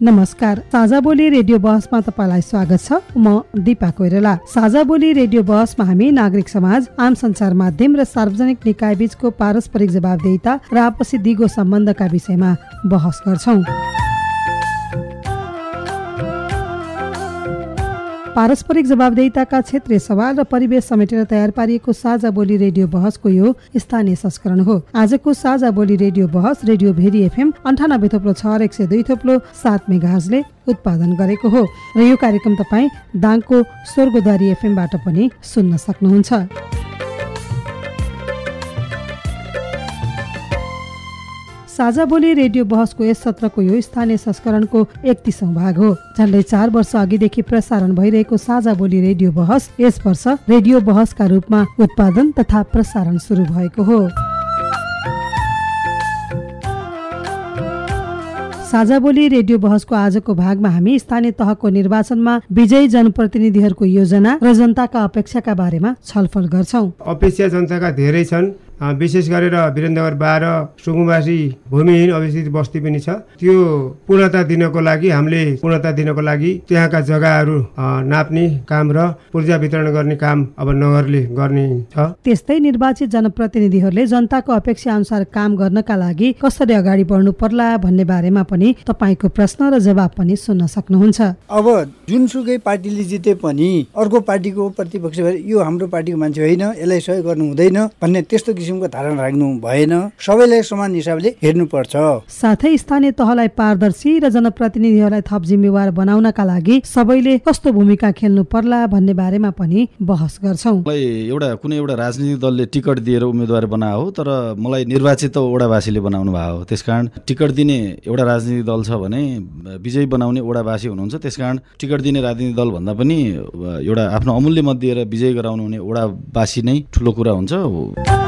नमस्कार साझा बोली रेडियो बहसमा तपाईँलाई स्वागत छ। म दिपा कोइराला। साझा बोली रेडियो बहसमा हामी नागरिक समाज आम संचार माध्यम र सार्वजनिक निकाय बीचको पारस्परिक जवाबदेहिता र आपसी दिगो सम्बन्धका विषयमा बहस गर्छौँ। पारस्परिक जवाबदेहिताका क्षेत्रीय सवाल र परिवेश समेटेर तयार पारिएको साझा बोली रेडियो बहसको यो स्थानीय संस्करण हो। आजको साझा बोली रेडियो बहस रेडियो भेरी एफएम अन्ठानब्बे थोप्लो छ एक सय दुई थोप्लो सात मेघाजले उत्पादन गरेको हो। र यो कार्यक्रम तपाईँ दाङको स्वर्गद्वारी एफएमबाट पनि सुन्न सक्नुहुन्छ। साझा बोली रेडियो बहसको यस सत्रको यो स्थानीय संस्करणको एकतिसौँ भाग हो झन्डै चार वर्ष अघिदेखि प्रसारण भइरहेको साझा बोली रेडियो बहस यस वर्ष रेडियो बहसका रूपमा उत्पादन तथा प्रसारण सुरु भएको हो। साझा बोली रेडियो बहसको आजको भागमा हामी स्थानीय तहको निर्वाचनमा विजयी जनप्रतिनिधिहरूको योजना र जनताका अपेक्षाका बारेमा छलफल गर्छौ। अपेक्षा जनताका धेरै छन्। विशेष गरेर वीरेन्द्रनगर बाह्र सुकुम्बासी भूमिहीन अवस्थित बस्ती पनि छ। त्यो पूर्णता दिनको लागि हामीले पूर्णता दिनको लागि त्यहाँका जग्गाहरू नाप्ने काम र पूर्जा वितरण गर्ने काम अब नगरले गर्ने छ। त्यस्तै निर्वाचित जनप्रतिनिधिहरूले जनताको अपेक्षा अनुसार काम गर्नका लागि कसरी अगाडि बढ्नु पर्ला भन्ने बारेमा पनि तपाईँको प्रश्न र जवाब पनि सुन्न सक्नुहुन्छ। अब जुनसुकै पार्टीले जिते पनि अर्को पार्टीको प्रतिपक्ष यो हाम्रो पार्टीको मान्छे होइन यसलाई सहयोग गर्नु हुँदैन भन्ने त्यस्तो किसिमको धारणा राख्नु भएन। सबैलाई समान हिसाबले हेर्नुपर्छ। साथै स्थानीय तहलाई पारदर्शी र जनप्रतिनिधिहरूलाई थप जिम्मेवार बनाउनका लागि सबैले कस्तो भूमिका खेल्नु पर्ला भन्ने बारेमा पनि बहस गर्छौ। एउटा कुनै एउटा राजनीतिक दलले टिकट दिएर उम्मेद्वार बना हो तर मलाई निर्वाचित ओडावासीले बनाउनु भएको हो। त्यसकारण टिकट दिने एउटा राजनीतिक दल छ भने विजयी बनाउने ओडावासी हुनुहुन्छ। त्यसकारण टिकट दिने राजनीतिक दल भन्दा पनि एउटा आफ्नो अमूल्य मत दिएर विजय गराउनु हुने ओडावासी नै ठुलो कुरा हुन्छ।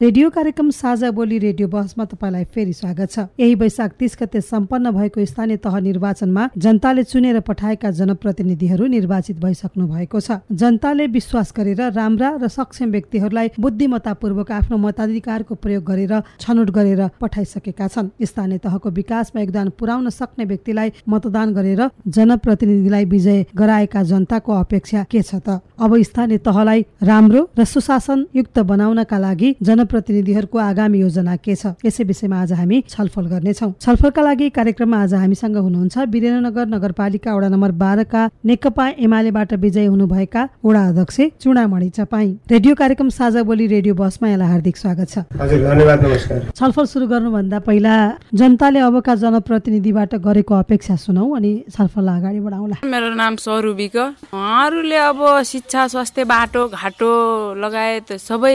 रेडियो कार्यक्रम साझा बोली रेडियो बहसमा तपाईँलाई फेरि स्वागत छ। यही वैशाख तिस गते सम्पन्न भएको स्थानीय तह निर्वाचनमा जनताले चुनेर पठाएका जनप्रतिनिधिहरू निर्वाचित भइसक्नु भएको छ। जनताले विश्वास गरेर राम्रा र सक्षम व्यक्तिहरूलाई बुद्धिमत्तापूर्वक आफ्नो मताधिकारको प्रयोग गरेर छनौट गरेर पठाइसकेका छन्। स्थानीय तहको विकासमा योगदान पुर्याउन सक्ने व्यक्तिलाई मतदान गरेर जनप्रतिनिधिलाई विजय गराएका जनताको अपेक्षा के छ त? अब स्थानीय तहलाई राम्रो र सुशासन युक्त बनाउनका लागि जन जनप्रतिनिधिहरूको आगामी योजना के छ? यसै विषयमा आज हामी छलफल गर्नेछौ। छलफलका लागि कार्यक्रममा आज हामीसँग हुनुहुन्छ वीरेन्द्रनगर नगरपालिका वडा नम्बर बाह्रका नेकपा एमालेबाट विजय हुनुभएका वडा अध्यक्ष चुडामणि चपाई। रेडियो कार्यक्रम साझा बोली रेडियो बसमा यहाँलाई हार्दिक स्वागत छ। धन्यवाद नमस्कार। छलफल सुरु गर्नुभन्दा पहिला जनताले अबका जनप्रतिनिधिबाट गरेको अपेक्षा सुनौ अनि छलफललाई अगाडि बढाउला। मेरो नाम सौरुबिक उहाँहरूले अब शिक्षा स्वास्थ्य बाटो घाटो लगायत सबै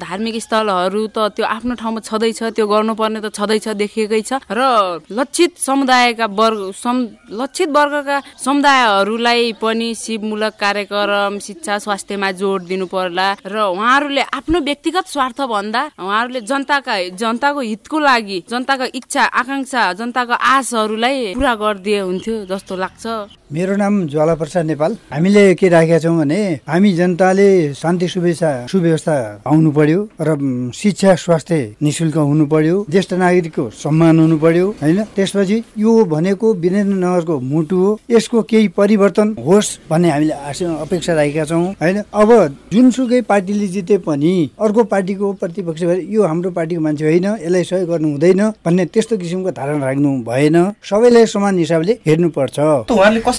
धार्मिक स्थलहरू त त्यो आफ्नो ठाउँमा छँदैछ त्यो गर्नुपर्ने त छँदैछ देखिएकै छ। र लक्षित समुदायका वर्ग लक्षित वर्गका समुदायहरूलाई पनि शिवमूलक कार्यक्रम शिक्षा स्वास्थ्यमा जोड दिनु पर्ला र उहाँहरूले आफ्नो व्यक्तिगत स्वार्थ भन्दा उहाँहरूले जनताका जनताको हितको लागि जनताको इच्छा आकाङ्क्षा जनताको आशहरूलाई पुरा गरिदिए हुन्थ्यो जस्तो लाग्छ। मेरो नाम ज्वाला प्रसाद नेपाल। हामीले के राखेका छौँ भने हामी जनताले शान्ति सुव्यवस्था सुव्यवस्था पाउनु पर्यो र शिक्षा स्वास्थ्य निशुल्क हुनु पर्यो ज्येष्ठ नागरिकको सम्मान हुनु पर्यो होइन? त्यसपछि यो भनेको वीरेन्द्रनगरको मुटु हो। यसको केही परिवर्तन होस् भन्ने हामीले अपेक्षा राखेका छौँ होइन? अब जुनसुकै पार्टीले जिते पनि अर्को पार्टीको प्रतिपक्ष यो हाम्रो पार्टीको मान्छे होइन यसलाई सहयोग गर्नु हुँदैन भन्ने त्यस्तो किसिमको धारणा राख्नु भएन। सबैलाई समान हिसाबले हेर्नुपर्छ।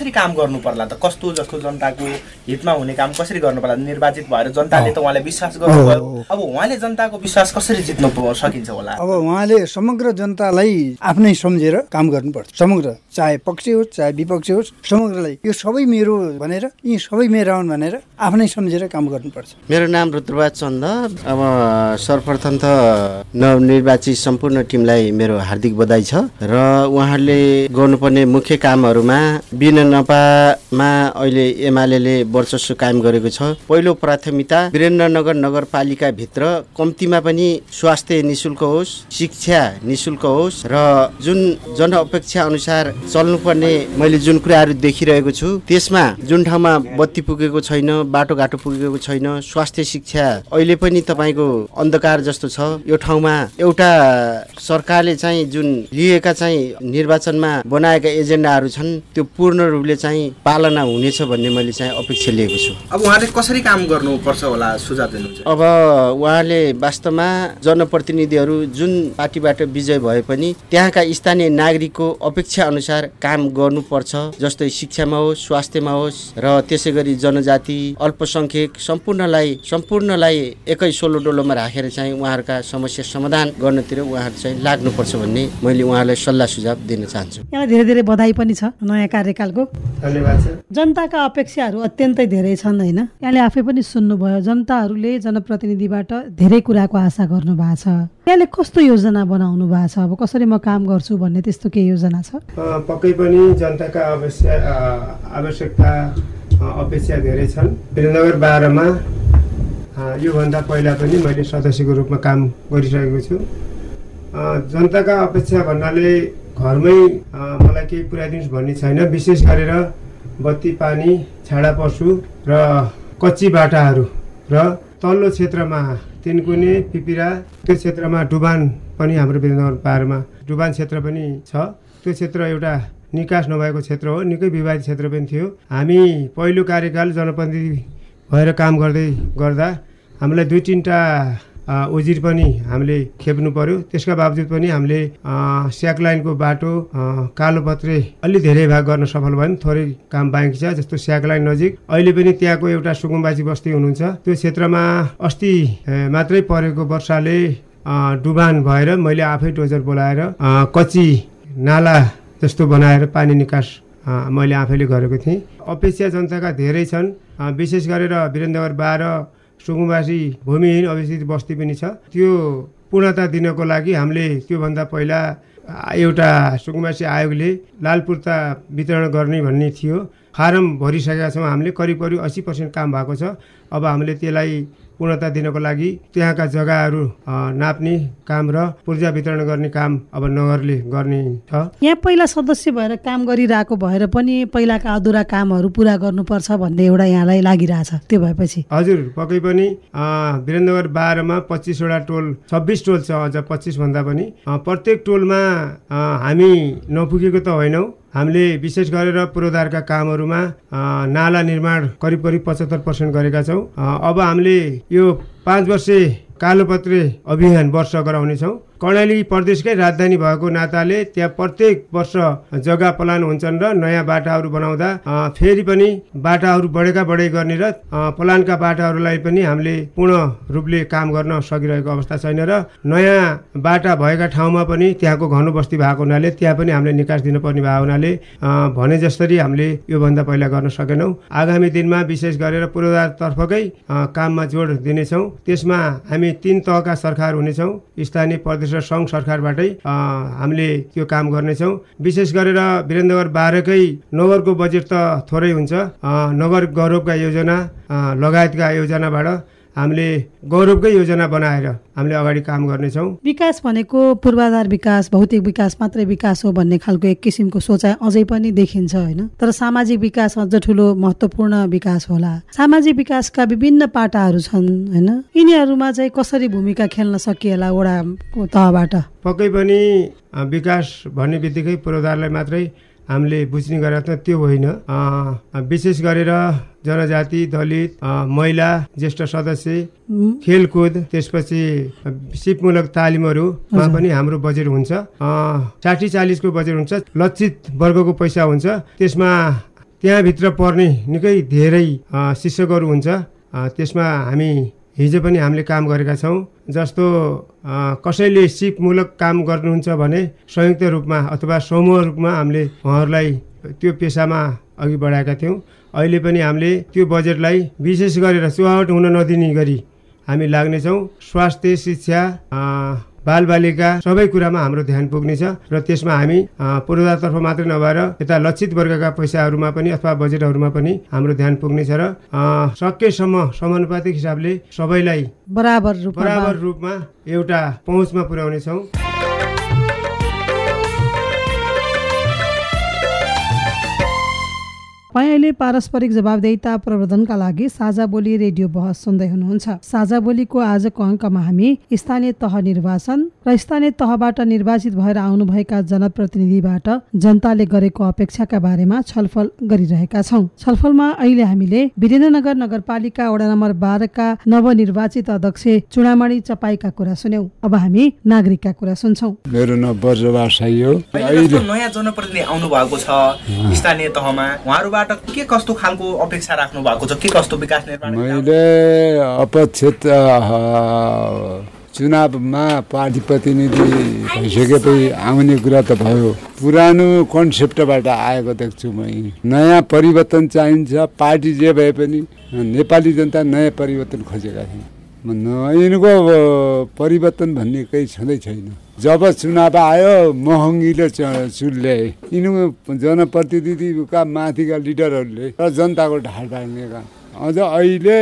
कसरी काम गर्नु पर्ला त? कस्तो जस्तो जनताको हितमा हुने काम कसरी गर्नु पर्ला? निर्वाचित भएर जनताले त उहाँलाई विश्वास गर्नुभयो अब उहाँले जनताको विश्वास कसरी जित्नु सकिन्छ होला? अब उहाँले समग्र जनतालाई आफ्नै सम्झेर काम गर्नुपर्छ। समग्र चाहे पक्ष होस् चाहे विपक्ष होस् समग्रलाई यो सबै मेरो भनेर यी सबै मेरा हुन् भनेर आफ्नै सम्झेर काम गर्नुपर्छ। मेरो नाम रुद्रबाज चन्द। अब सर्वप्रथम त नवनिर्वाचित सम्पूर्ण टिमलाई मेरो हार्दिक बधाई छ। र उहाँहरूले गर्नुपर्ने मुख्य कामहरूमा विननपामा अहिले एमाले वर्चस्व कायम गरेको छ। पहिलो प्राथमिकता वीरेन्द्रनगर नगरपालिकाभित्र कम्तीमा पनि स्वास्थ्य निशुल्क होस् शिक्षा निशुल्क होस् र जुन जनअपेक्षा अनुसार चल्नुपर्ने मैले जुन कुराहरू देखिरहेको छु त्यसमा जुन ठाउँमा बत्ती पुगेको छैन बाटोघाटो पुगेको छैन स्वास्थ्य शिक्षा अहिले पनि तपाईँको अन्धकार जस्तो छ। यो ठाउँमा एउटा सरकारले चाहिँ जुन लिएका चाहिँ निर्वाचनमा बनाएका एजेन्डाहरू छन् त्यो पूर्ण रूपले चाहिँ पालना हुनेछ भन्ने मैले चाहिँ अपेक्षा लिएको छु। अब उहाँले कसरी काम गर्नुपर्छ होला सुझाव दिनुहुन्छ? अब उहाँले वास्तवमा जनप्रतिनिधिहरू जुन पार्टीबाट विजय भए पनि त्यहाँका स्थानीय नागरिकको अपेक्षा अनुसार काम गर्नुपर्छ जस्तै शिक्षामा होस् स्वास्थ्यमा होस् र त्यसै गरी जनजाति अल्पसङ्ख्यक सम्पूर्णलाई सम्पूर्णलाई एकै सोलो डोलोमा राखेर चाहिँ उहाँहरूका समस्या समाधान गर्नतिर उहाँहरू चाहिँ लाग्नुपर्छ भन्ने मैले उहाँलाई सल्लाह सुझाव दिन चाहन्छु। यहाँलाई धेरै धेरै बधाई पनि छ नयाँ कार्यकालको। छ जनताका अपेक्षाहरू अत्यन्तै धेरै छन् होइन? यहाँले आफै पनि सुन्नुभयो जनताहरूले जनप्रतिनिधिबाट धेरै कुराको आशा गर्नु भएको छ। यहाँले कस्तो योजना बनाउनु भएको छ? अब कसरी म काम गर्छु भन्ने त्यस्तो केही योजना छ? पक्कै पनि जनताका आवश्यक आवश्यकता अपेक्षा धेरै छन्। वीरनगर बाह्रमा योभन्दा पहिला पनि मैले सदस्यको रूपमा काम गरिसकेको छु। जनताका अपेक्षा भन्नाले घरमै मलाई केही पुऱ्याइदिनुहोस् भन्ने छैन। विशेष गरेर बत्ती पानी छाडा पशु र कच्ची बाटाहरू र तल्लो क्षेत्रमा तिनकुने पिपिरा त्यो क्षेत्रमा डुबान पनि हाम्रो वीरनगर पाहाडमा डुबान क्षेत्र पनि छ। त्यो क्षेत्र एउटा निकास नभएको क्षेत्र हो निकै विवादित क्षेत्र पनि थियो। हामी पहिलो कार्यकाल जनप्रतिनिधि भएर काम गर्दै गर्दा हामीलाई दुई तिनवटा उजिर पनि हामीले खेप्नु पर्यो। त्यसका बावजुद पनि हामीले स्याक लाइनको बाटो कालोपत्रे अलि धेरै भाग गर्न सफल भयौँ। थोरै काम बाँकी छ जस्तो स्याक लाइन नजिक। अहिले पनि त्यहाँको एउटा सुकुम्बासी बस्ती हुनुहुन्छ। त्यो क्षेत्रमा अस्ति मात्रै परेको वर्षाले डुबान भएर मैले आफै डोजर बोलाएर कच्ची नाला जस्तो बनाएर पानी निकास मैले आफैले गरेको थिएँ। अपेक्षा जनताका धेरै छन्। विशेष गरेर वीरेन्द्रनगर बाह्र सुकुम्बासी भूमिहीन अवस्थित बस्ती पनि छ। त्यो पूर्णता दिनको लागि हामीले त्योभन्दा पहिला एउटा सुकुम्बासी आयोगले लाल पुर्ता वितरण गर्ने भन्ने थियो। फारम भरिसकेका छौँ। हामीले करिब करिब अस्सी पर्सेन्ट काम भएको छ। अब हामीले त्यसलाई पूर्णता दिनको लागि त्यहाँका जग्गाहरू नाप्ने काम र पूर्जा वितरण गर्ने काम अब नगरले गर्ने छ। यहाँ पहिला सदस्य भएर काम गरिरहेको भएर पनि पहिलाका अधुरा कामहरू पुरा गर्नुपर्छ भन्ने एउटा यहाँलाई लागिरहेछ त्यो भएपछि। हजुर पक्कै पनि वीरेन्द्रनगर बाह्रमा पच्चिसवटा टोल छब्बिस टोल छ अझ पच्चिसभन्दा पनि। प्रत्येक टोलमा हामी नपुगेको त होइनौँ। हामीले विशेष गरेर पूर्वाधारका कामहरूमा नाला निर्माण करिब करिब पचहत्तर पर्सेन्ट गरेका छौँ। अब हामीले यो पाँच वर्षे कालोपत्रे अभियान वर्ष गराउनेछौँ कर्णाली प्रदेशकै राजधानी भएको नाताले त्यहाँ प्रत्येक वर्ष जग्गा प्लान हुन्छन् र नयाँ बाटाहरू बनाउँदा फेरि पनि बाटाहरू बढेका बढे गर्ने र प्लानका बाटाहरूलाई पनि हामीले पूर्ण रूपले काम गर्न सकिरहेको अवस्था छैन र नयाँ बाटा भएका ठाउँमा पनि त्यहाँको घनु बस्ती भएको हुनाले त्यहाँ पनि हामीले निकास दिनुपर्ने भएको हुनाले भने जसरी हामीले योभन्दा पहिला गर्न सकेनौँ। आगामी दिनमा विशेष गरेर पूर्वाधारतर्फकै काममा जोड दिनेछौँ। त्यसमा हामी तिन तहका सरकार हुनेछौँ। स्थानीय प्रदेश र सङ्घ सरकारबाटै हामीले त्यो काम गर्नेछौँ। विशेष गरेर वीरेन्द्रनगर बाह्रकै नगरको बजेट त थोरै हुन्छ। नगर गौरवका योजना लगायतका योजनाबाट हामीले गौरवकै योजना बनाएर हामीले अगाडि काम गर्नेछौँ। विकास भनेको पूर्वाधार विकास भौतिक विकास मात्रै विकास हो भन्ने खालको एक किसिमको सोचाइ अझै पनि देखिन्छ होइन? तर सामाजिक विकास अझ ठुलो महत्त्वपूर्ण विकास होला। सामाजिक विकासका विभिन्न पाटाहरू छन् होइन? यिनीहरूमा चाहिँ कसरी भूमिका खेल्न सकिएला वडाको तहबाट? पक्कै पनि विकास भन्ने बित्तिकै पूर्वाधारलाई मात्रै हामीले बुझ्ने गरेका छौँ त्यो होइन। विशेष गरेर जनजाति दलित महिला ज्येष्ठ सदस्य खेलकुद त्यसपछि सिपमूलक तालिमहरूमा पनि हाम्रो बजेट हुन्छ। साठी चालिसको बजेट हुन्छ लक्षित वर्गको पैसा हुन्छ। त्यसमा त्यहाँभित्र पर्ने निकै धेरै शिक्षकहरू हुन्छ। त्यसमा हामी हिजो पनि हामीले काम गरेका छौँ। जस्तो कसैले सिपमूलक काम गर्नुहुन्छ भने संयुक्त रूपमा अथवा समूह रूपमा हामीले उहाँहरूलाई त्यो पेसामा अघि बढाएका थियौँ। अहिले पनि हामीले त्यो बजेटलाई विशेष गरेर चुहावट हुन नदिने गरी हामी लाग्नेछौँ। स्वास्थ्य शिक्षा बालबालिका सबै कुरामा हाम्रो ध्यान पुग्नेछ र त्यसमा हामी पूर्वाधारतर्फ मात्रै नभएर यता लक्षित वर्गका पैसाहरूमा पनि अथवा बजेटहरूमा पनि हाम्रो ध्यान पुग्नेछ र सकेसम्म समानुपातिक हिसाबले सबैलाई बराबर बराबर रूपमा एउटा पहुँचमा पुर्याउनेछौँ। तपाईँ अहिले पारस्परिक जवाबदेहिता प्रवर्धनका लागि साझा बोली रेडियो बहस सुन्दै हुनुहुन्छ। साझा बोलीको आजको अङ्कमा हामी स्थानीय तह निर्वाचन र स्थानीय तहबाट निर्वाचित भएर आउनुभएका जनप्रतिनिधिबाट जनताले गरेको अपेक्षाका बारेमा छलफल गरिरहेका छौँ। छलफलमा अहिले हामीले वीरेन्द्रनगर नगरपालिका वडा नम्बर बाह्रका नवनिर्वाचित अध्यक्ष चुडामणि चपाईका कुरा सुन्यौं। अब हामी नागरिकका कुरा सुन्छौं। मेरो नयाँ जनप्रतिनिधि आउनु भएको छ स्थानीय तहमा। उहाँहरूबाट के कस्तो खालको अपेक्षा राख्नु भएको छ? के कस्तो विकास निर्माण मैले अपेक्षित चुनावमा पार्टी प्रतिनिधि भइसकेपछि आउने कुरा त भयो। पुरानो कन्सेप्टबाट आएको देख्छु मै नयाँ परिवर्तन चाहिन्छ। पार्टी जे भए पनि नेपाली जनता नयाँ परिवर्तन खोजेका छन् यिनको परिवर्तन भन्ने केही छँदै छैन। जब चुनाव आयो महँगीले च- चुल्ल्याए यिनीहरू जनप्रतिनिधिका माथिका लिडरहरूले र जनताको ढाड काम अझ अहिले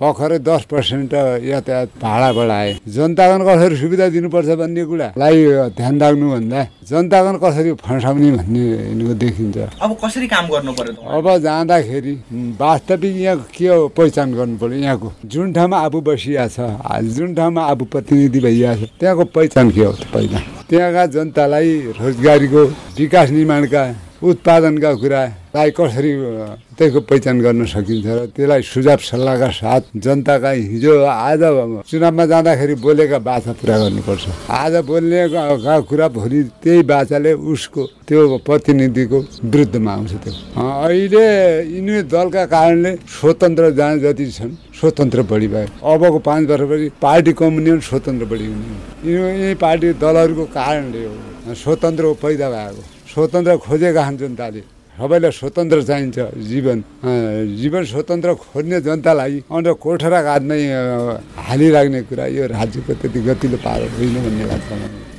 भर्खरै दस पर्सेन्ट यातायात भाडा बढाए। जनतागण कसरी सुविधा दिनुपर्छ भन्ने कुरालाई ध्यान राख्नुभन्दा जनतागण कसरी फसाउने भन्ने देखिन्छ। अब कसरी काम गर्नु पर्यो अब जाँदाखेरि वास्तविक यहाँ के हो पहिचान गर्नु पर्यो? यहाँको जुन ठाउँमा आफू बसिया छ जुन ठाउँमा आफू प्रतिनिधि भइया छ त्यहाँको पहिचान के हो पहिला त्यहाँका जनतालाई रोजगारीको विकास निर्माणका उत्पादनका कुरालाई कसरी त्यसको पहिचान गर्न सकिन्छ र त्यसलाई सुझाव सल्लाहका साथ जनताका हिजो आज चुनावमा जाँदाखेरि बोलेका बाचा पुरा गर्नुपर्छ। आज बोल्ने कुरा भोलि त्यही बाचाले उसको त्यो प्रतिनिधिको विरुद्धमा आउँछ त्यो। अहिले यिनी दलका कारणले स्वतन्त्र जहाँ जति छन् स्वतन्त्र बढी भयो। अबको पाँच वर्षपछि पार्टी कम्युनी स्वतन्त्र बढी हुने। यिनी पार्टी दलहरूको कारणले हो। स्वतन्त्र पैदा भएको। स्वतन्त्र खोजेका छन् जनताले। सबैलाई स्वतन्त्र चाहिन्छ जीवन। जीवन स्वतन्त्र खोज्ने जनतालाई अन्त कोठरा अ, हालिराख्ने कुरा यो राज्यको त्यति गतिलो पारो होइन भन्ने लाग्छ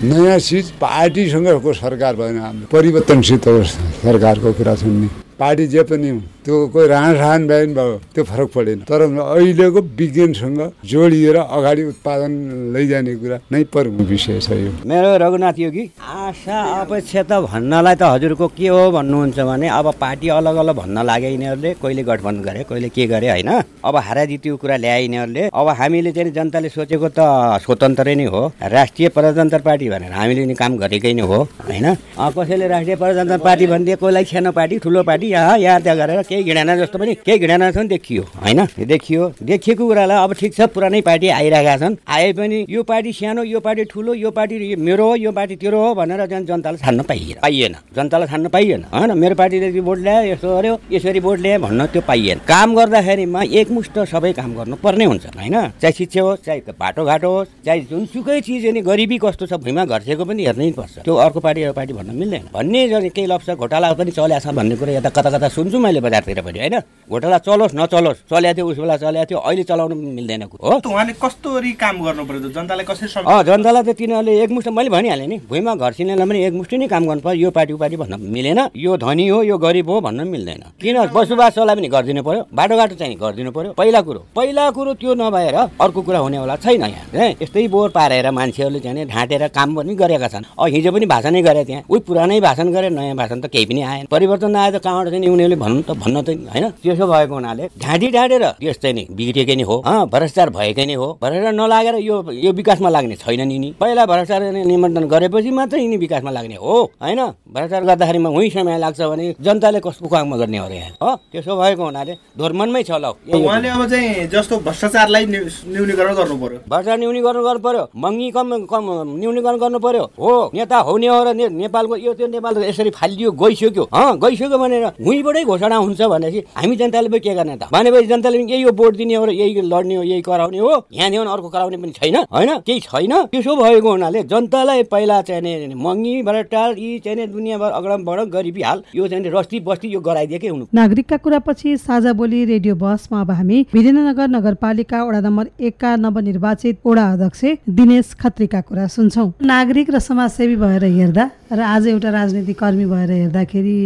नयाँ चिज पार्टीसँगको सरकार भएन हाम्रो परिवर्तनसितको सरकारको कुरा सुन्ने। पार्टी जे पनि हुन्, त्यो कोही रहन भएन भयो त्यो फरक परेन। तर अहिलेको विज्ञानसँग जोडिएर अगाडि उत्पादन लैजाने कुरा नै प्रमुख विषय छ यो। मेरो रघुनाथ योगी। आशा अपेक्षा त भन्नलाई त हजुरको के हो भन्नुहुन्छ भने अब पार्टी अलग अलग भन्न लागे यिनीहरूले कहिले गठबन्धन गरे कहिले के गरे होइन? अब हारा जित्यो कुरा ल्याए यिनीहरूले। अब हामीले चाहिँ जनताले सोचेको त स्वतन्त्रै नै हो। राष्ट्रिय प्रजातन्त्र पार्टी भनेर हामीले नि काम गरेकै नै हो होइन? कसैले राष्ट्रिय प्रजातन्त्र पार्टी भनिदिए कोहीलाई सानो पार्टी ठुलो पार्टी यहाँ यहाँ त्यहाँ गरेर केही घिडाना जस्तो पनि केही घिडाना छ नि देखियो होइन? देखियो। देखिएको कुरालाई अब ठिक छ पुरानै पार्टी आइरहेका छन्। आए पनि यो पार्टी सानो यो पार्टी ठुलो यो पार्टी मेरो हो यो पार्टी तेरो हो भनेर जनतालाई छान्न पाइएन। पाइएन। जनतालाई छान्न पाइएन होइन? मेरो पार्टीले भोट ल्यायो यस्तो गर्यो यसरी भोट ल्यायो भन्न त्यो पाइएन। काम गर्दाखेरिमा एकमुष्ट सबै काम गर्नुपर्ने हुन्छ होइन? चाहे शिक्षा होस् चाहे बाटोघाटो होस् चाहे जुनसुकै चिज अनि गरिबी कस्तो छ भुइँमा घर्सेको पनि हेर्नै पर्छ। त्यो अर्को पार्टी अर्को पार्टी भन्न मिल्दैन। भन्ने केही लप्स घोटाला पनि चल्या छ भन्ने कुरा यता कता कता सुन्छु मैले बजारतिर पनि होइन? घोटाला चलोस् नचलोस् चल्या थियो उस बेला चल्या थियो अहिले चलाउनु पनि मिल्दैन हो? उहाँले कस्तरी काम गर्नु पर्यो जनतालाई कसरी अँ जनतालाई त तिनीहरूले एकमुष्ट मैले भनिहालेँ नि भुइँमा घर्सिनेलाई पनि एकमुष्टि नै काम गर्नु पर्यो। यो पार्टी ऊ पार्टी भन्न मिलेन। यो धनी हो यो गरिब हो भन्न मिल्दैन। किन बसोबासोलाई पनि गरिदिनु पर्यो? बाटोघाटो चाहिँ गरिदिनु पर्यो? पहिला कुरो। पहिला कुरो त्यो नभएर अर्को कुरा हुनेवाला छैन यहाँ है? यस्तै बोर पारेर मान्छेहरूले चाहिँ नि ढाँटेर काम पनि गरेका छन्। अब हिजो पनि भाषणै गरे त्यहाँ उही पुरानै भाषण गरे नयाँ भाषण त केही पनि आएन। परिवर्तन आए त कहाँबाट चाहिँ नि उनीहरूले भन्नु त भन्न त होइन। त्यसो भएको हुनाले ढाँटी ढाँटेर यस चाहिँ नि बिग्रिएकै नै हो। भ्रष्टाचार भएकै नै हो। भ्रष्टाचार नलागेर यो यो विकासमा लाग्ने छैन नि पहिला भ्रष्टाचार निमन्त्रण गरेपछि मात्रै यिनी विकासमा लाग्ने हो होइन? भ्रष्टाचार गर्दाखेरिमा उही समय लाग्छ भने जनताले कस्तो काममा गर्ने हो र यहाँ हो त्यसो भएको हुनाले धोर्मनमै छ ल। उहाँले अब चाहिँ जस्तो भ्रष्टाचारलाई न्यू- न्यूनीकरण गर्नु पर्यो। भ्रष्टाचार न्यूनीकरण गर्नु पर्यो। महँगी कम कम न्यूनीकरण गर्नु पर्यो। हो नेता हुने हो र नेपालको यो त्यो नेपाल यसरी फालिदियो गइसक्यो। गइसक्यो भनेर हुँबाटै घोषणा हुन्छ भनेपछि हामी जनताले पनि के गर्ने त? भनेपछि जनताले पनि यही हो भोट दिने हो र यही लड्ने हो यही कराउने हो। यहाँ देऊ अर्को कराउने पनि छैन होइन? केही छैन? त्यसो भएको हुनाले जनतालाई पहिला चाहिँ महँगी भ्रष्टाचार यी चाहिँ दुनियाँभर अगडम गरिबी हाल यो चाहिँ रस्ती बस्ती यो गराइदिएकै हुनु। नागरिकका कुरापछि साझा बोली रेडियो बसमा अब हामी वीरेन्द्रनगर नगरपालिका वडा नम्बर एकका नवनिर्वाचित वडा अध्यक्ष दिनेश खत्रीका कुरा सुन्छौँ। नागरिक र समाजसेवी भएर हेर्दा र आज एउटा राजनीति कर्मी भएर हेर्दाखेरि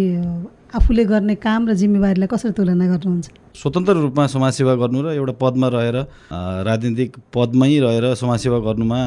आफूले गर्ने काम र जिम्मेवारीलाई कसरी तुलना गर्नुहुन्छ? स्वतन्त्र रूपमा समाजसेवा गर्नु र एउटा पदमा रहेर राजनीतिक पदमै रहेर समाजसेवा गर्नुमा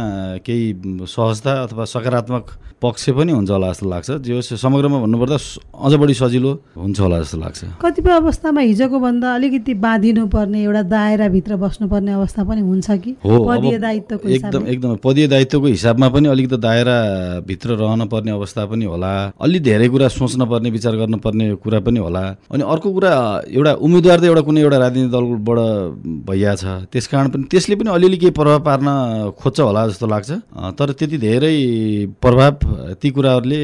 केही सहजता अथवा सकारात्मक पक्ष पनि हुन्छ होला जस्तो लाग्छ। जो समग्रमा भन्नुपर्दा अझ बढी सजिलो हुन्छ होला जस्तो लाग्छ। कतिपय अवस्थामा हिजोको भन्दा अलिकति बाँधिनु पर्ने एउटा दायराभित्र बस्नुपर्ने अवस्था पनि हुन्छ कि? हो एकदम एकदम पदीय दायित्वको हिसाबमा पनि अलिकति दायराभित्र रहन पर्ने अवस्था पनि होला। अलि धेरै कुरा सोच्न पर्ने विचार गर्नुपर्ने कुरा पनि होला। अनि अर्को कुरा एउटा उम्मेदवार त एउटा कुनै एउटा राजनीतिक दलबाट भइया छ। त्यस कारण पनि त्यसले पनि अलिअलि केही प्रभाव पार्न खोज्छ होला जस्तो लाग्छ। तर त्यति धेरै प्रभाव ती कुराहरूले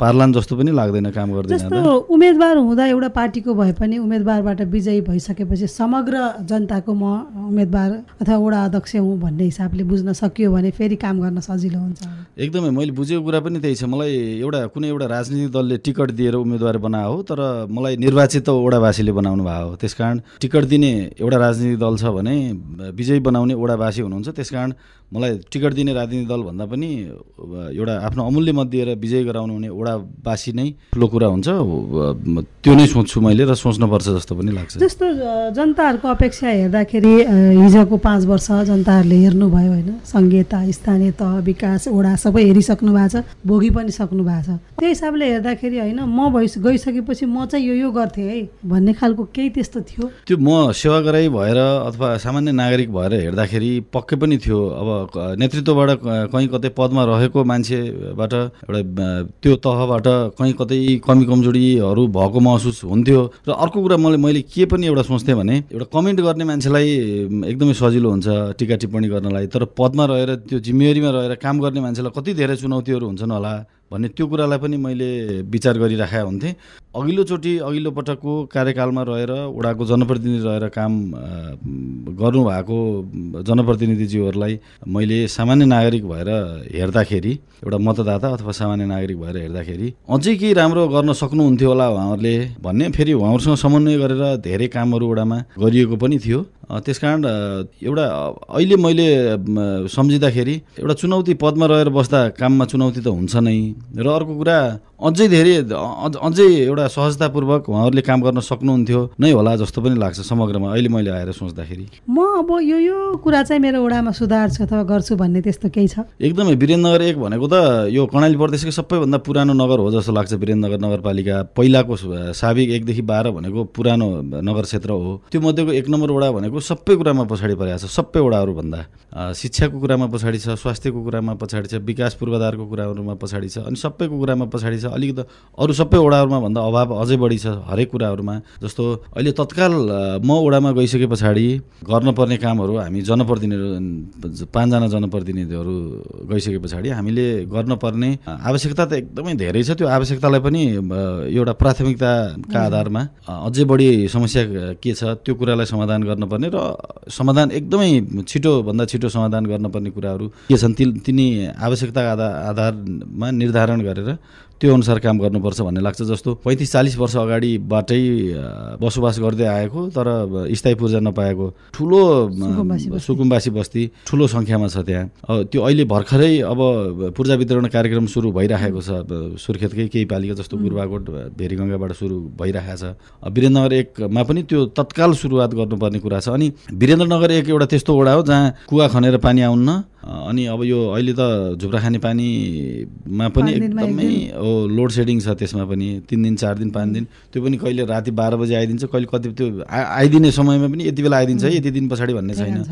पार्लान जस्तो पनि लाग्दैन काम गर्दैन जस्तो उम्मेदवार हुँदा एउटा पार्टीको भए पनि उम्मेदवारबाट विजयी भइसकेपछि समग्र जनताको म उम्मेदवार अथवा वडा अध्यक्ष हुँ भन्ने हिसाबले बुझ्न सकियो भने फेरि काम गर्न सजिलो हुन्छ। एकदमै मैले बुझेको कुरा पनि त्यही छ। मलाई एउटा कुनै एउटा राजनीतिक दलले टिकट दिएर उम्मेदवार बनायो हो तर मलाई निर्वाचित त वडावासीले बनाउनु भएको हो। त्यस कारण टिकट दिने एउटा राजनीतिक दल छ भने विजयी बनाउने वडावासी हुनुहुन्छ। त्यस कारण मलाई टिकट दिने राजनीतिक दल भन्दा पनि एउटा आफ्नो अमूल्य मत दिएर विजय गराउनु हुने वडावासी नै ठुलो कुरा हुन्छ। त्यो नै सोच्छु मैले र सोच्नुपर्छ जस्तो पनि लाग्छ। जस्तो जनताहरूको अपेक्षा हेर्दाखेरि हिजोको पाँच वर्ष जनताहरूले हेर्नुभयो होइन सङ्घीयता स्थानीय तह विकास वडा सबै हेरिसक्नु भएको छ भोगी पनि सक्नु भएको छ। त्यो हिसाबले हेर्दाखेरि होइन म भइस गइसकेपछि म चाहिँ यो यो गर्थेँ है भन्ने खालको केही त्यस्तो थियो। त्यो म सेवाग्राही भएर अथवा सामान्य नागरिक भएर हेर्दाखेरि पक्कै पनि थियो। अब नेतृत्वबाट कहीँ कतै पदमा रहेको मान्छेबाट एउटा त्यो तहबाट कहीँ कतै कमी कमजोरीहरू भएको महसुस हुन्थ्यो। र अर्को कुरा मैले मैले के पनि एउटा सोच्थेँ भने एउटा कमेन्ट गर्ने मान्छेलाई एकदमै सजिलो हुन्छ टिका टिप्पणी गर्नलाई। तर पदमा रहेर त्यो जिम्मेवारीमा रहेर काम गर्ने मान्छेलाई कति धेरै चुनौतीहरू हुन्छन् होला। भन्ने त्यो कुरालाई पनि मैले विचार गरिराखेका हुन्थेँ। अघिल्लोचोटि अघिल्लो पटकको कार्यकालमा रहेर वडाको जनप्रतिनिधि रहेर काम गर्नुभएको जनप्रतिनिधिज्यूहरूलाई मैले सामान्य नागरिक भएर हेर्दाखेरि एउटा मतदाता अथवा सामान्य नागरिक भएर हेर्दाखेरि अझै केही राम्रो गर्न सक्नुहुन्थ्यो होला उहाँहरूले भन्ने फेरि उहाँहरूसँग समन्वय गरेर धेरै कामहरू वडामा गरिएको पनि थियो। त्यस कारण एउटा अहिले मैले सम्झिँदाखेरि एउटा चुनौती पदमा रहेर बस्दा काममा चुनौती त हुन्छ नै। र अर्को कुरा अझै धेरै अझै एउटा सहजतापूर्वक उहाँहरूले काम गर्न सक्नुहुन्थ्यो नै होला जस्तो पनि लाग्छ समग्रमा। अहिले मैले आएर सोच्दाखेरि। म अब यो यो कुरा चाहिँ मेरो वडामा सुधार छ अथवा गर्छु भन्ने त्यस्तो केही छ? एकदमै वीरेन्द्रनगर एक भनेको त यो कर्णाली प्रदेशकै सबैभन्दा पुरानो नगर हो जस्तो लाग्छ वीरेन्द्रनगर नगरपालिका। पहिलाको साबिक एकदेखि बाह्र भनेको पुरानो नगर क्षेत्र हो। त्यो मध्येको एक नम्बर वडा भनेको सबै कुरामा पछाडि परेको छ सबै वडाहरूभन्दा शिक्षाको कुरामा पछाडि छ स्वास्थ्यको कुरामा पछाडि छ विकास पूर्वाधारको कुराहरूमा पछाडि छ। अनि सबैको कुरामा पछाडि छ। अलिकति अरू सबै वडाहरूमा भन्दा अभाव अझै बढी छ हरेक कुराहरूमा। जस्तो अहिले तत्काल म वडामा गइसके पछाडि गर्नुपर्ने कामहरू हामी जनप्रतिनिधि पाँचजना जनप्रतिनिधिहरू गइसके पछाडि हामीले गर्नुपर्ने आवश्यकता त एकदमै धेरै छ। त्यो आवश्यकतालाई पनि एउटा प्राथमिकताका आधारमा अझै बढी समस्या के छ त्यो कुरालाई समाधान गर्नुपर्ने र समाधान एकदमै छिटोभन्दा छिटो समाधान गर्नुपर्ने कुराहरू के छन् ति तिनी आवश्यकताका आधार आधारमा निर्धारण गरेर त्यो अनुसार काम गर्नुपर्छ भन्ने लाग्छ जस्तो पैँतिस चालिस वर्ष अगाडिबाटै बसोबास गर्दै आएको तर स्थायी पूर्जा नपाएको ठुलो सुकुम्बासी बस्ती। ठुलो सङ्ख्यामा छ त्यहाँ। त्यो अहिले भर्खरै अब पूर्जा वितरण कार्यक्रम सुरु भइराखेको छ। सुर्खेतकै केही पालिका जस्तो गुरुबाकोट भेरीगङ्गाबाट सुरु भइरहेको छ। वीरेन्द्रनगर एकमा पनि त्यो तत्काल सुरुवात गर्नुपर्ने कुरा छ। अनि वीरेन्द्रनगर एक एउटा त्यस्तो वडा हो जहाँ कुवा खनेर पानी आउन्न। अनि अब यो अहिले त झुप्रा खाने पानीमा पनि एकदमै हो लोड सेडिङ छ त्यसमा पनि तिन दिन चार दिन पाँच दिन त्यो पनि कहिले राति बाह्र बजी आइदिन्छ कहिले कति त्यो आइदिने समयमा पनि यति बेला आइदिन्छ है यति दिन पछाडि भन्ने छैन।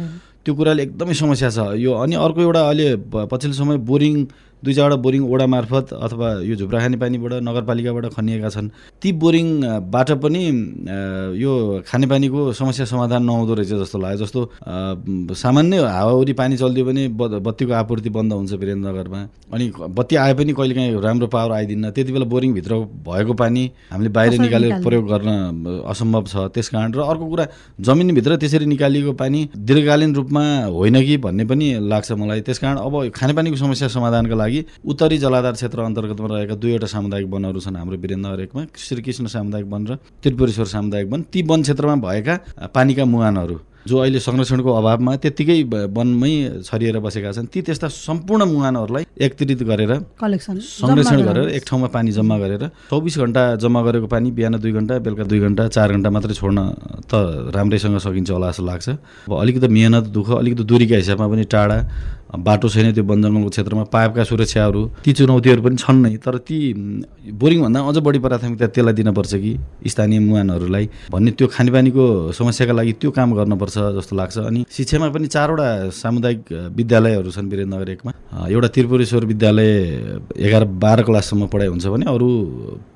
त्यो कुराले एकदमै समस्या छ। यो अनि अर्को एउटा अहिले पछिल्लो समय बोरिङ दुई चारवटा बोरिङ ओडा मार्फत अथवा यो झुप्रा खानेपानीबाट नगरपालिकाबाट खनिएका छन्। ती बोरिङबाट पनि यो खानेपानीको समस्या समाधान नहुँदो रहेछ जस्तो लाग्यो। जस्तो सामान्य हावाहुरी पानी चलिदियो भने बत्तीको आपूर्ति बन्द हुन्छ वीरेन्द्रनगरमा। अनि बत्ती आए पनि कहिलेकाहीँ राम्रो पावर आइदिन्न। त्यति बेला बोरिङभित्र भएको पानी हामीले बाहिर निकालेर? प्रयोग गर्न असम्भव छ। त्यस कारण र अर्को कुरा जमिनभित्र त्यसरी निकालिएको पानी दीर्घकालीन रूपमा होइन कि भन्ने पनि लाग्छ मलाई। त्यस कारण अब खानेपानीको समस्या समाधानका लागि उत्तरी जलाधार क्षेत्र अन्तर्गतमा रहेका दुईवटा सामुदायिक वनहरू छन् हाम्रो वीरेन्द्र एकमा श्रीकृष्ण सामुदायिक वन र त्रिपुरेश्वर सामुदायिक वन। ती वन क्षेत्रमा भएका पानीका मुहानहरू जो अहिले संरक्षणको अभावमा त्यत्तिकै वनमै छरिएर बसेका छन् ती त्यस्ता सम्पूर्ण मुहानहरूलाई एकत्रित गरेर कलेक्सन संरक्षण गरेर। एक ठाउँमा पानी जम्मा गरेर चौबिस घन्टा जम्मा गरेको पानी बिहान दुई घन्टा बेलुका दुई घन्टा चार घन्टा मात्रै छोड्न त राम्रैसँग सकिन्छ होला जस्तो लाग्छ। अब अलिकति मेहनत दुःख अलिकति दुरीका हिसाबमा पनि टाढा बाटो छैन त्यो वन जङ्गलको क्षेत्रमा पाइपका सुरक्षाहरू ती चुनौतीहरू पनि छन् नै। तर ती बोरिङभन्दा अझ बढी प्राथमिकता त्यसलाई दिनुपर्छ कि स्थानीय मुहानहरूलाई। भन्ने त्यो खानेपानीको समस्याका लागि त्यो काम गर्नुपर्छ जस्तो लाग्छ। अनि शिक्षामा पनि चारवटा सामुदायिक विद्यालयहरू छन् वीरेन्द्रनगर एकमा। एउटा त्रिपुरेश्वर विद्यालय एघार बाह्र क्लाससम्म पढाइ हुन्छ भने अरू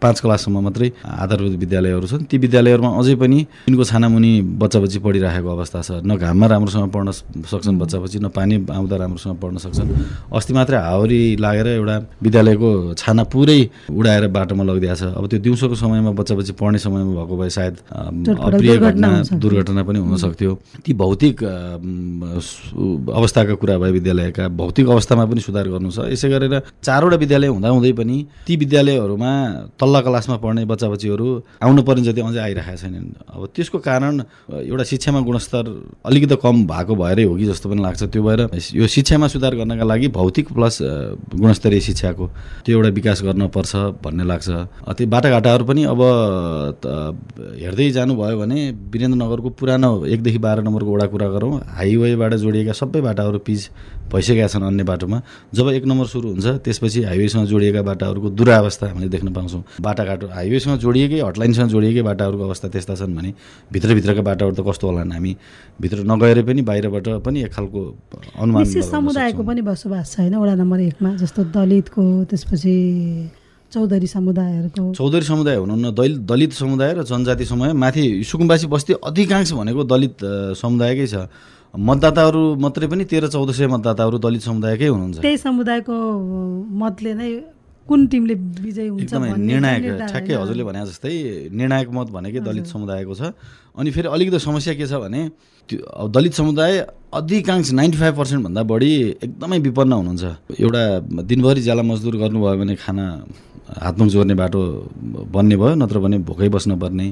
पाँच क्लाससम्म मात्रै आधारभूत विद्यालयहरू छन्। ती विद्यालयहरूमा अझै पनि तिनको छानामुनि बच्चा बच्ची पढिराखेको अवस्था छ। न घाममा राम्रोसँग पढ्न सक्छन् बच्चा बच्ची न पानी आउँदा राम्रोसँग पढ्न सक्छन्। अस्ति मात्रै हावरी लागेर एउटा विद्यालयको छाना पुरै उडाएर बाटोमा लगिदिएको छ। अब त्यो दिउँसोको समयमा बच्चा बच्ची पढ्ने समयमा भएको भए सायद अप्रिय घटना। दुर्घटना पनि हुन सक्थ्यो। ती भौतिक अवस्थाका कुरा भए विद्यालयका भौतिक अवस्थामा पनि सुधार गर्नु छ। यसै गरेर चारवटा विद्यालय हुँदाहुँदै पनि ती विद्यालयहरूमा तल्ला क्लासमा पढ्ने बच्चा बच्चीहरू आउनु पर्ने जति अझै आइरहेका छैनन्। अब त्यसको कारण एउटा शिक्षामा गुणस्तर अलिकति कम भएको भएरै हो कि जस्तो पनि लाग्छ। त्यो भएर यो शिक्षामा सुधार गर्नका लागि भौतिक प्लस गुणस्तरीय शिक्षाको त्यो एउटा विकास गर्नुपर्छ भन्ने लाग्छ। त्यो बाटाघाटाहरू पनि अब हेर्दै जानुभयो भने वीरेन्द्रनगरको पुरानो एकदेखि बाह्र नम्बरको वडा कुरा गरौँ हाइवेबाट जोडिएका सबै बाटाहरू पिच भइसकेका छन् अन्य बाटोमा। जब एक नम्बर सुरु हुन्छ त्यसपछि हाइवेसँग जोडिएका बाटाहरूको दुरावस्था हामीले देख्न पाउँछौँ। बाटाघाटो हाइवेसँग जोडिएकै हटलाइनसँग जोडिएकै बाटाहरूको अवस्था त्यस्ता छन् भने भित्रभित्रका बाटाहरू त कस्तो होलान् हामी? भित्र नगएर पनि बाहिरबाट पनि एक खालको अनुमान समुदायको। पनि बसोबास छ होइन? वडा नम्बर एकमा जस्तो दलितको त्यसपछि चौधरी समुदायहरूको। चौधरी समुदाय हुनुहुन्न। दलित दलित समुदाय र जनजाति समुदाय माथि सुकुम्बासी बस्ती अधिकांश भनेको दलित समुदायकै छ। मतदाताहरू मात्रै पनि तेह्र चौध सय मतदाताहरू दलित समुदायकै हुनुहुन्छ। त्यही समुदायको मतले नै कुन टिमले विजय हुन्छ एकदमै निर्णायक ठ्याक्कै। हजुरले भने जस्तै निर्णायक मत भनेकै दलित समुदायको छ। अनि फेरि अलिकति समस्या के छ भने त्यो दलित समुदाय अधिकांश नाइन्टी फाइभ पर्सेन्टभन्दा बढी एकदमै विपन्न हुनुहुन्छ। एउटा दिनभरि ज्याला मजदुर गर्नुभयो भने खाना हातमुख जोड्ने बाटो बन्ने भयो नत्र भने भोकै बस्नुपर्ने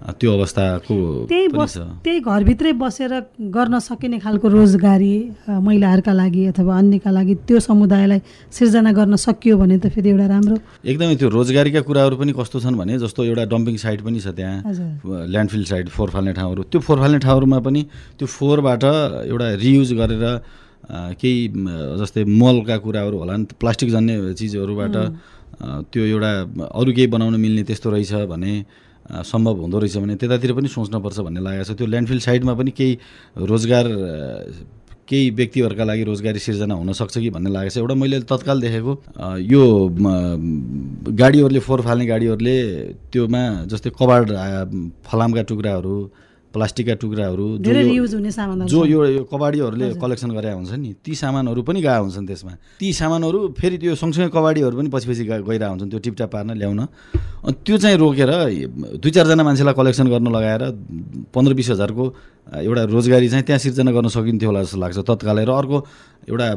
त्यो अवस्थाको त्यही बस त्यही घरभित्रै बसेर गर्न सकिने खालको रोजगारी महिलाहरूका लागि अथवा अन्यका लागि त्यो समुदायलाई सिर्जना गर्न सकियो भने त फेरि एउटा राम्रो। एकदमै त्यो रोजगारीका कुराहरू पनि कस्तो छन् भने जस्तो एउटा डम्पिङ साइट पनि छ त्यहाँ ल्यान्डफिल साइट फोहोर फाल्ने ठाउँहरू। त्यो फोहोर फाल्ने ठाउँहरूमा पनि त्यो फोहोरबाट एउटा रियुज गरेर केही जस्तै मलका कुराहरू होला नि प्लास्टिक जन्ने चिजहरूबाट त्यो एउटा अरू केही बनाउन मिल्ने त्यस्तो रहेछ भने सम्भव हुँदो रहेछ भने त्यतातिर पनि सोच्नुपर्छ भन्ने लागेको छ। त्यो ल्यान्डफिल साइडमा पनि केही रोजगार केही व्यक्तिहरूका लागि रोजगारी सिर्जना हुनसक्छ कि भन्ने लागेको छ। एउटा मैले तत्काल देखेको यो गाडीहरूले फोहोर फाल्ने गाडीहरूले त्योमा जस्तै कबाड फलामका टुक्राहरू प्लास्टिकका टुक्राहरू जो यो-। यो कबाडीहरूले कलेक्सन गरे हुन्छ नि ती सामानहरू पनि गएको हुन्छन् त्यसमा। ती सामानहरू फेरि त्यो सँगसँगै कबाडीहरू पनि पछि पछि गइरहेको हुन्छन् त्यो टिपटाप पार्न ल्याउन। अनि त्यो चाहिँ रोकेर दुई चारजना मान्छेलाई कलेक्सन गर्न लगाएर पन्ध्र बिस हजारको एउटा रोजगारी चाहिँ त्यहाँ सिर्जना गर्न सकिन्थ्यो होला जस्तो लाग्छ। तत्कालै र अर्को एउटा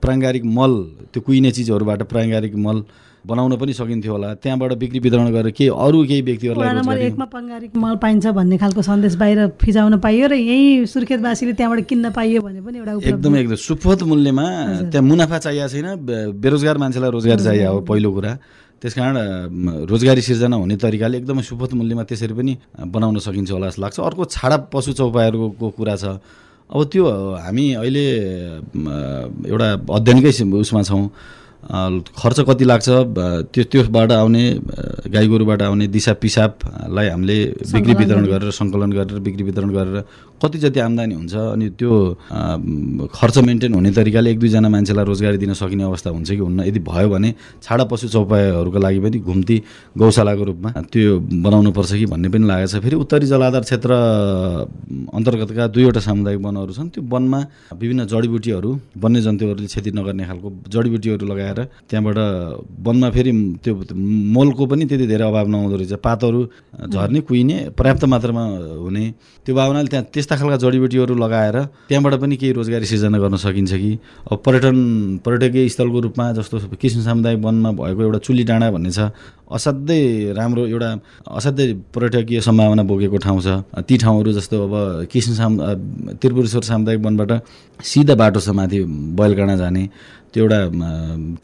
प्राङ्गारिक मल त्यो कुहिने चिजहरूबाट प्राङ्गारिक मल बनाउन पनि सकिन्थ्यो होला। त्यहाँबाट बिक्री वितरण गरेर केही अरू केही व्यक्तिहरूलाई एकमा पङ्गारिक मल पाइन्छ भन्ने खालको सन्देश बाहिर फिजाउन पाइयो र यहीँ सुर्खेतवासीले त्यहाँबाट किन्न पाइयो भने पनि एउटा एकदमै एकदम सुपथ मूल्यमा त्यहाँ मुनाफा चाहिएको छैन। बेरोजगार मान्छेलाई रोजगार चाहियो हो पहिलो कुरा। त्यस कारण रोजगारी सिर्जना हुने तरिकाले एकदमै सुपथ मूल्यमा त्यसरी पनि बनाउन सकिन्छ होला जस्तो लाग्छ। अर्को छाडा पशु चौपायहरूको कुरा छ। अब त्यो हामी अहिले एउटा अध्ययनकै उसमा छौँ। खर्च कति लाग्छ? त्यो त्योबाट आउने गाई गोरुबाट आउने दिसा पिसाबलाई हामीले बिक्री वितरण गरेर सङ्कलन गरेर बिक्री वितरण गरेर कति जति आम्दानी हुन्छ अनि त्यो खर्च मेन्टेन हुने तरिकाले एक दुईजना मान्छेलाई रोजगारी दिन सकिने अवस्था हुन्छ कि हुन्न? यदि भयो भने छाडा पशु चौपायाहरूको लागि पनि घुम्ती गौशालाको रूपमा त्यो बनाउनु पर्छ कि भन्ने पनि लागेको छ। फेरि उत्तरी जलाधार क्षेत्र अन्तर्गतका दुईवटा सामुदायिक वनहरू छन्। त्यो वनमा विभिन्न जडीबुटीहरू वन्यजन्तुहरूले क्षति नगर्ने खालको जडीबुटीहरू लगाएर त्यहाँबाट वनमा फेरि त्यो मोलको पनि त्यति धेरै अभाव नहुँदो रहेछ। पातहरू झर्ने कुहिने पर्याप्त मात्रामा हुने। त्यो भावनाले त्यहाँ त्यस्ता खालका जडीबुटीहरू लगाएर त्यहाँबाट पनि केही रोजगारी सिर्जना गर्न सकिन्छ कि? अब पर्यटन पर्यटकीय स्थलको रूपमा जस्तो किसिम सामुदायिक वनमा भएको एउटा चुली डाँडा भन्ने छ असाध्यै राम्रो एउटा असाध्यै पर्यटकीय सम्भावना बोकेको ठाउँ छ। ती ठाउँहरू जस्तो अब किसिम साम त्रिपुरेश्वर सामुदायिक वनबाट सिधा बाटो छ माथि बैलगाडा जाने। त्यो एउटा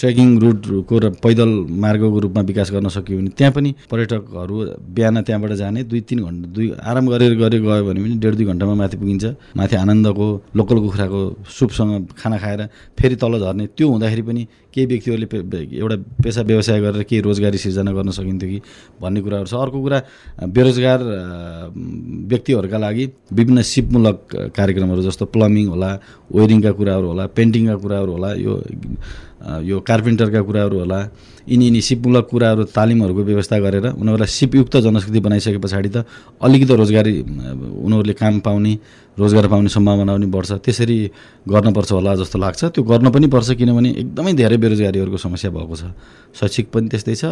ट्रेकिङ रुटको र पैदल मार्गको रूपमा विकास गर्न सकियो भने त्यहाँ पनि पर्यटकहरू बिहान त्यहाँबाट जाने दुई तिन घन्टा दुई आराम गरेर गरेर गयो भने पनि डेढ दुई घन्टामा माथि पुगिन्छ। माथि आनन्दको लोकल कुखुराको सुपसँग खाना खाएर फेरि तल झर्ने। त्यो हुँदाखेरि पनि केही व्यक्तिहरूले एउटा पेसा व्यवसाय गरेर केही रोजगारी सिर्जना गर्न सकिन्थ्यो कि भन्ने कुराहरू छ। अर्को कुरा बेरोजगार व्यक्तिहरूका लागि विभिन्न सिपमूलक कार्यक्रमहरू जस्तो प्लम्बिङ होला वेयरिङका कुराहरू होला पेन्टिङका कुराहरू होला यो यो कार्पेन्टरका कुराहरू होला यिनी यिनी सिपमूलक कुराहरू तालिमहरूको व्यवस्था गरेर उनीहरूलाई सिपयुक्त जनशक्ति बनाइसके पछाडि त अलिकति रोजगारी उनीहरूले काम पाउने रोजगार पाउने सम्भावना पनि बढ्छ। त्यसरी गर्नुपर्छ होला जस्तो लाग्छ। त्यो गर्न पनि पर्छ किनभने एकदमै धेरै बेरोजगारीहरूको समस्या भएको छ। शैक्षिक पनि त्यस्तै छ।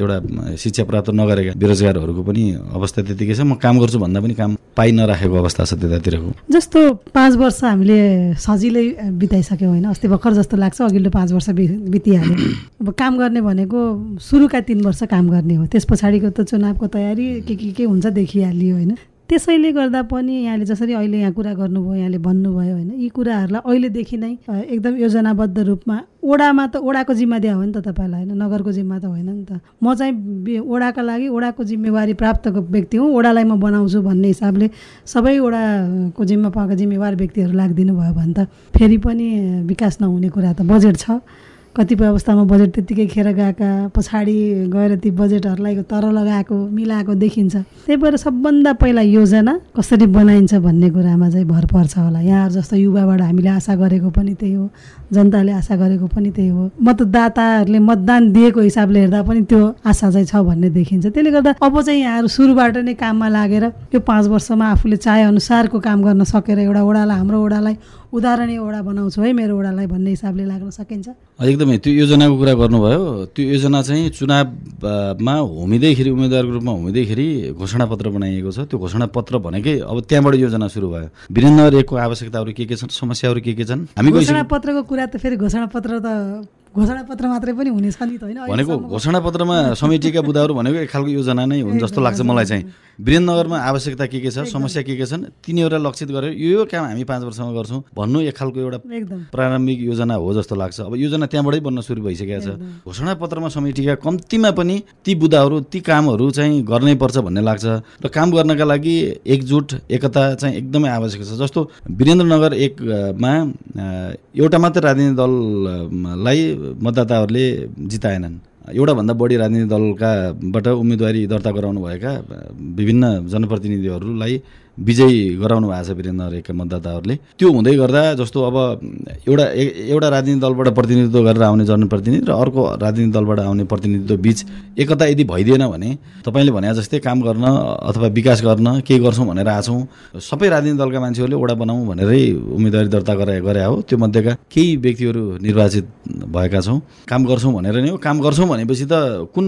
एउटा शिक्षा प्राप्त नगरेका बेरोजगारहरूको पनि अवस्था त्यतिकै छ। म काम गर्छु भन्दा पनि काम पाइ नराखेको अवस्था छ त्यतातिरको। जस्तो पाँच वर्ष हामीले सजिलै बिताइसक्यौँ होइन। अस्ति भर्खर जस्तो लाग्छ अघिल्लो पाँच वर्ष बितिहाल्यो। अब काम गर्ने भनेको सुरुका तिन वर्ष काम गर्ने हो। त्यस पछाडिको त चुनावको तयारी के के के हुन्छ देखिहालियो होइन। त्यसैले गर्दा पनि यहाँले जसरी अहिले यहाँ कुरा गर्नुभयो यहाँले भन्नुभयो होइन यी कुराहरूलाई अहिलेदेखि नै एकदम योजनाबद्ध रूपमा ओडामा त ओडाको जिम्मा दिया हो नि त तपाईँलाई होइन नगरको जिम्मा त होइन नि त। म चाहिँ ओडाका लागि ओडाको जिम्मेवारी प्राप्तको व्यक्ति हुँ ओडालाई म बनाउँछु भन्ने हिसाबले सबै ओडाको जिम्मा पाएको जिम्मेवार व्यक्तिहरू लाग्दिनु भयो भने त फेरि पनि विकास नहुने कुरा त बजेट छ। कतिपय अवस्थामा बजेट त्यत्तिकै खेर गएका पछाडि गएर ती बजेटहरूलाई तर लगाएको मिलाएको देखिन्छ। त्यही भएर सबभन्दा पहिला योजना कसरी बनाइन्छ भन्ने कुरामा चाहिँ भर पर्छ होला। यहाँहरू जस्तो युवाबाट हामीले आशा गरेको पनि त्यही हो। जनताले आशा गरेको पनि त्यही हो। मतदाताहरूले मतदान दिएको हिसाबले हेर्दा पनि त्यो आशा चाहिँ छ भन्ने देखिन्छ। त्यसले गर्दा अब चाहिँ यहाँहरू सुरुबाट नै काममा लागेर यो पाँच वर्षमा आफूले चाहे अनुसारको काम गर्न सकेर एउटा ओडालाई हाम्रो ओडालाई उदाहरणीय ओडा बनाउँछु है मेरो ओडालाई भन्ने हिसाबले लाग्न सकिन्छ। एकदमै त्यो योजनाको कुरा गर्नुभयो। त्यो योजना चाहिँ चुनावमा होमिँदैखेरि उम्मेदवारको रूपमा होमिँदैखेरि घोषणापत्र बनाइएको छ। त्यो घोषणापत्र भनेकै अब त्यहाँबाट योजना सुरु भयो। वीरेन्द्र एकको आवश्यकताहरू के के छन् समस्याहरू के के छन्? हामी घोषणा पत्रको कुरा त फेरि घोषणा पत्र त घोषणा पत्र मात्रै पनि हुनेछ नि त होइन भनेको अहिलेसम्म- घोषणापत्रमा समेटिएका बुदाहरू भनेको एक खालको योजना नै हुन् जस्तो लाग्छ मलाई चाहिँ। वीरेन्द्रनगरमा आवश्यकता के के छ समस्या के के छन् तिनीहरूलाई लक्षित गरेर यो यो काम हामी पाँच वर्षमा गर्छौँ। भन्नु एक खालको एउटा प्रारम्भिक योजना हो जस्तो लाग्छ। अब योजना त्यहाँबाटै बन्न सुरु भइसकेको छ। घोषणा पत्रमा समेटिएका कम्तीमा पनि ती बुदाहरू ती कामहरू चाहिँ गर्नै पर्छ भन्ने लाग्छ। र काम गर्नका लागि एकजुट एकता चाहिँ एकदमै आवश्यक छ। जस्तो वीरेन्द्रनगर एकमा एउटा मात्र राजनीतिक दललाई मतदाताहरूले जिताएनन्। एउटाभन्दा बढी राजनीतिक दलकाबाट उम्मेदवारी दर्ता गराउनुभएका विभिन्न जनप्रतिनिधिहरूलाई विजयी गराउनु भएको छ वीरेन्द्र एकका मतदाताहरूले। त्यो हुँदै गर्दा जस्तो अब एउटा एउटा राजनीतिक दलबाट प्रतिनिधित्व गरेर आउने जनप्रतिनिधि र अर्को राजनीतिक दलबाट आउने प्रतिनिधित्व बिच एकता यदि भइदिएन भने तपाईँले भने जस्तै काम गर्न अथवा विकास गर्न केही गर्छौँ भनेर आछौँ सबै राजनीतिक दलका मान्छेहरूले ओडा बनाऊँ भनेरै उम्मेदवारी दर्ता गरे गरे हो। त्यो मध्येका केही व्यक्तिहरू निर्वाचित भएका छौँ। काम गर्छौँ भनेर नै हो। काम गर्छौँ भनेपछि त कुन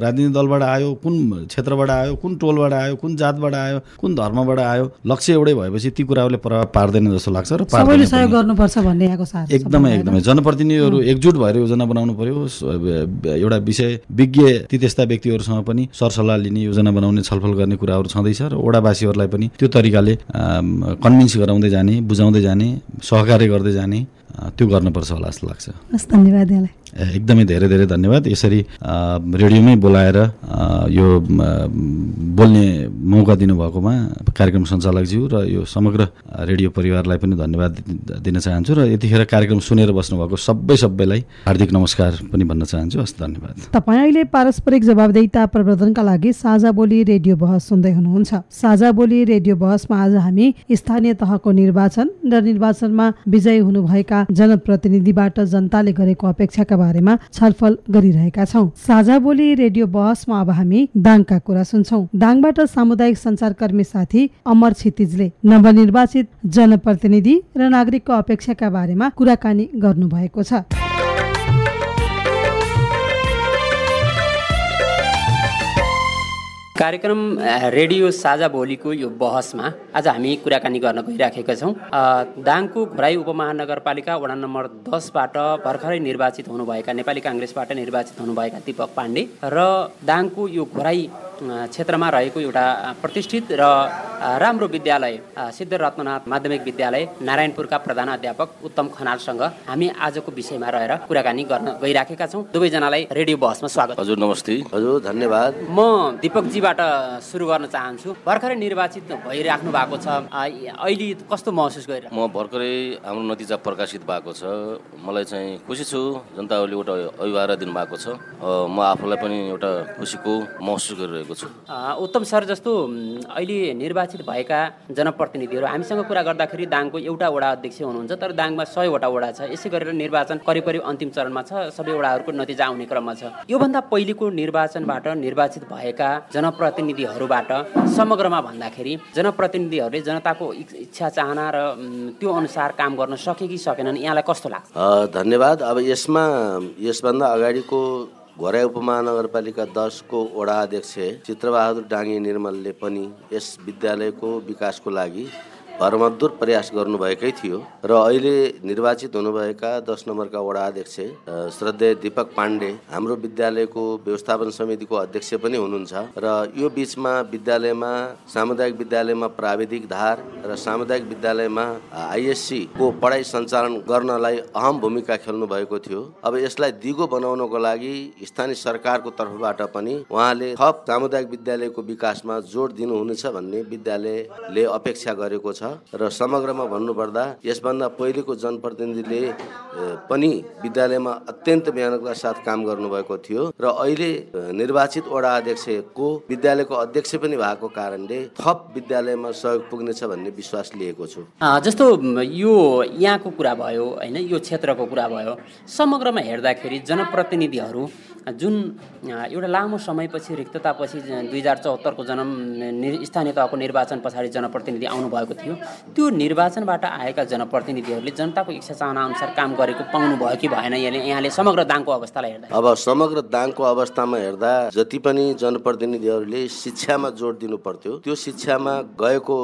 राजनीतिक दलबाट आयो कुन क्षेत्रबाट आयो कुन टोलबाट आयो कुन जातबाट आयो कुन धर्मबाट आयो लक्ष्य एउटै भएपछि ती कुराहरूले प्रभाव पार्दैन जस्तो लाग्छ र सबैले सहयोग। गर्नुपर्छ भन्ने यहाँको साथ छ। एकदमै? एकदमै। जनप्रतिनिधिहरू एकजुट भएर योजना बनाउनु पर्यो। एउटा विषय विज्ञ ती त्यस्ता व्यक्तिहरूसँग पनि सरसल्लाह लिने योजना बनाउने छलफल गर्ने कुराहरू छँदैछ र ओडावासीहरूलाई पनि त्यो तरिकाले कन्भिन्स गराउँदै जाने बुझाउँदै जाने सहकार्य गर्दै जाने त्यो गर्नुपर्छ होला जस्तो लाग्छ। हस् धन्यवाद यहाँलाई। एकदमै धेरै धेरै धन्यवाद। यसरी रेडियोमै बोलाएर यो बोल्ने मौका दिनुभएकोमा कार्यक्रम सञ्चालकज्यू र यो समग्र रेडियो परिवारलाई पनि धन्यवाद दिन चाहन्छु र यतिखेर कार्यक्रम सुनेर बस्नुभएको सबै सबैलाई हार्दिक नमस्कार पनि भन्न चाहन्छु। हस् धन्यवाद। तपाईँ अहिले पारस्परिक जवाबदेहिता प्रवर्धनका लागि साझा बोली रेडियो बहस सुन्दै हुनुहुन्छ। साझा बोली रेडियो बहसमा आज हामी स्थानीय तहको निर्वाचन र निर्वाचनमा विजयी हुनुभएका जनप्रतिनिधिबाट जनताले गरेको अपेक्षाका बारेमा छलफल गरिरहेका छौँ। साझा बोली रेडियो बहसमा अब हामी दाङका कुरा सुन्छौँ। दाङबाट सामुदायिक सञ्चारकर्मी साथी अमर क्षितिजले नवनिर्वाचित जनप्रतिनिधि र नागरिकको अपेक्षाका बारेमा कुराकानी गर्नुभएको छ। कार्यक्रम रेडियो साझा भोलिको यो बहसमा आज हामी कुराकानी गर्न गइराखेका छौँ। दाङको घोराई उपमहानगरपालिका वडा नम्बर दसबाट भर्खरै निर्वाचित हुनुभएका नेपाली काङ्ग्रेसबाट निर्वाचित हुनुभएका दीपक पाण्डे र दाङको यो घोराई क्षेत्रमा रहेको एउटा प्रतिष्ठित र राम्रो विद्यालय सिद्ध रत्ननाथ माध्यमिक विद्यालय नारायणपुरका प्रधान अध्यापक उत्तम खनालसँग हामी आजको विषयमा रहेर कुराकानी गर्न गइराखेका छौँ। दुवैजनालाई रेडियो बहसमा स्वागत। हजुर नमस्ते। हजुर धन्यवाद। म दिपकजीबाट सुरु गर्न चाहन्छु। भर्खरै निर्वाचित भइराख्नु भएको छ। अहिले कस्तो महसुस गरिरह म भर्खरै हाम्रो नतिजा प्रकाशित भएको छ। मलाई चाहिँ खुसी छु जनताहरूले एउटा अभिभावक दिनुभएको छ। म आफूलाई पनि एउटा खुसीको महसुस गरिरहेको छु। उत्तम सर जस्तो अहिले निर्वाचित भएका जनप्रतिनिधिहरू हामीसँग कुरा गर्दाखेरि दाङको एउटा वडा अध्यक्ष हुनुहुन्छ तर दाङमा सयवटा वडा छ। यसै गरेर निर्वाचन करिब करिब अन्तिम चरणमा छ। सबै वडाहरूको नतिजा आउने क्रममा छ। योभन्दा पहिलेको निर्वाचनबाट निर्वाचित भएका जनप्रतिनिधिहरूबाट समग्रमा भन्दाखेरि जनप्रतिनिधिहरूले जनताको इच- इच्छा चाहना र त्यो अनुसार काम गर्न सके कि सकेनन् यहाँलाई कस्तो लाग्छ? धन्यवाद। अब यसमा यसभन्दा अगाडिको घोराइ उपमहानगरपालिका दसको वडा अध्यक्ष चित्रबहादुर डाङ्गे निर्मलले पनि यस विद्यालयको विकासको लागि भरमद्दुर प्रयास गर्नुभएकै थियो र अहिले निर्वाचित हुनुभएका दस नम्बरका वडा अध्यक्ष श्रद्धेय दीपक पाण्डे हाम्रो विद्यालयको व्यवस्थापन समितिको अध्यक्ष पनि हुनुहुन्छ र यो बिचमा विद्यालयमा सामुदायिक विद्यालयमा प्राविधिक धार र सामुदायिक विद्यालयमा आइएससी को पढाइ सञ्चालन गर्नलाई अहम भूमिका खेल्नु भएको थियो। अब यसलाई दिगो बनाउनको लागि स्थानीय सरकारको तर्फबाट पनि उहाँले थप सामुदायिक विद्यालयको विकासमा जोड दिनुहुनेछ भन्ने विद्यालयले अपेक्षा गरेको छ। र समग्रमा भन्नुपर्दा यसभन्दा पहिलेको जनप्रतिनिधिले पनि विद्यालयमा अत्यन्त मेहनतका साथ काम गर्नुभएको थियो र अहिले निर्वाचित वडा अध्यक्षको विद्यालयको अध्यक्ष पनि भएको कारणले थप विद्यालयमा सहयोग पुग्नेछ भन्ने विश्वास लिएको छु। जस्तो यो यहाँको कुरा भयो होइन यो क्षेत्रको कुरा भयो समग्रमा हेर्दाखेरि जनप्रतिनिधिहरू जुन एउटा लामो समयपछि रिक्ततापछि दुई हजार चौहत्तरको जन्म नि- स्थानीय तहको निर्वाचन पछाडि जनप्रतिनिधि आउनुभएको थियो त्यो निर्वाचनबाट आएका जनप्रतिनिधिहरूले जनताको इच्छा चाहना अनुसार काम गरेको पाउनु भयो कि भएन यहाँले यहाँले समग्र दाङको अवस्थालाई हेर्दा? अब समग्र दाङको अवस्थामा हेर्दा जति पनि जनप्रतिनिधिहरूले शिक्षामा जोड दिनु पर्थ्यो त्यो शिक्षामा गएको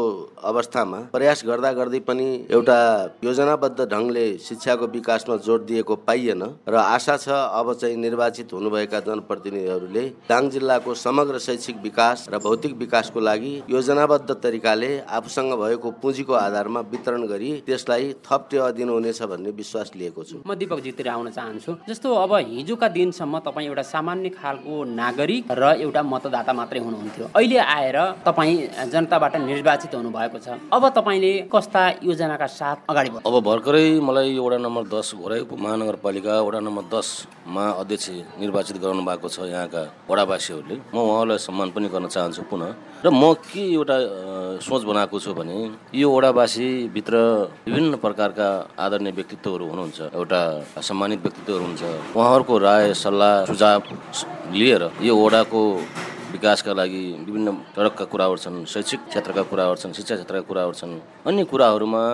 अवस्थामा प्रयास गर्दा गर्दै पनि एउटा योजनाबद्ध ढङ्गले शिक्षाको विकासमा जोड दिएको पाइएन र आशा छ अब चाहिँ निर्वाचित हुनुभएका जनप्रतिनिधिहरूले दाङ जिल्लाको समग्र शैक्षिक विकास र भौतिक विकासको लागि योजनाबद्ध तरिकाले आफूसँग भएको पुँजीको आधारमा वितरण गरी त्यसलाई थप टेवा दिनुहुनेछ भन्ने विश्वास लिएको छु। म दिपकजीतिर आउन चाहन्छु। जस्तो अब हिजोका दिनसम्म तपाईँ एउटा सामान्य खालको नागरिक र एउटा मतदाता मात्रै हुनुहुन्थ्यो। अहिले आएर तपाईँ जनताबाट निर्वाचित हुनुभएको छ। अब तपाईँले कस्ता योजनाका साथ अगाडि बढ्नु? अब भर्खरै मलाई यो वडा नम्बर दस घोराइ उपमहानगरपालिका वडा नम्बर दसमा अध्यक्ष निर्वाचित गराउनु भएको छ यहाँका वडावासीहरूले। म उहाँलाई सम्मान पनि गर्न चाहन्छु पुनः। र म के एउटा सोच बनाएको छु भने यो वडावासीभित्र विभिन्न प्रकारका आदरणीय व्यक्तित्वहरू हुनुहुन्छ एउटा सम्मानित व्यक्तित्वहरू हुन्छ। उहाँहरूको राय सल्लाह सुझाव लिएर यो वडाको विकासका लागि विभिन्न सडकका कुराहरू छन् शैक्षिक क्षेत्रका कुराहरू छन् शिक्षा क्षेत्रका कुराहरू छन्। अन्य कुराहरूमा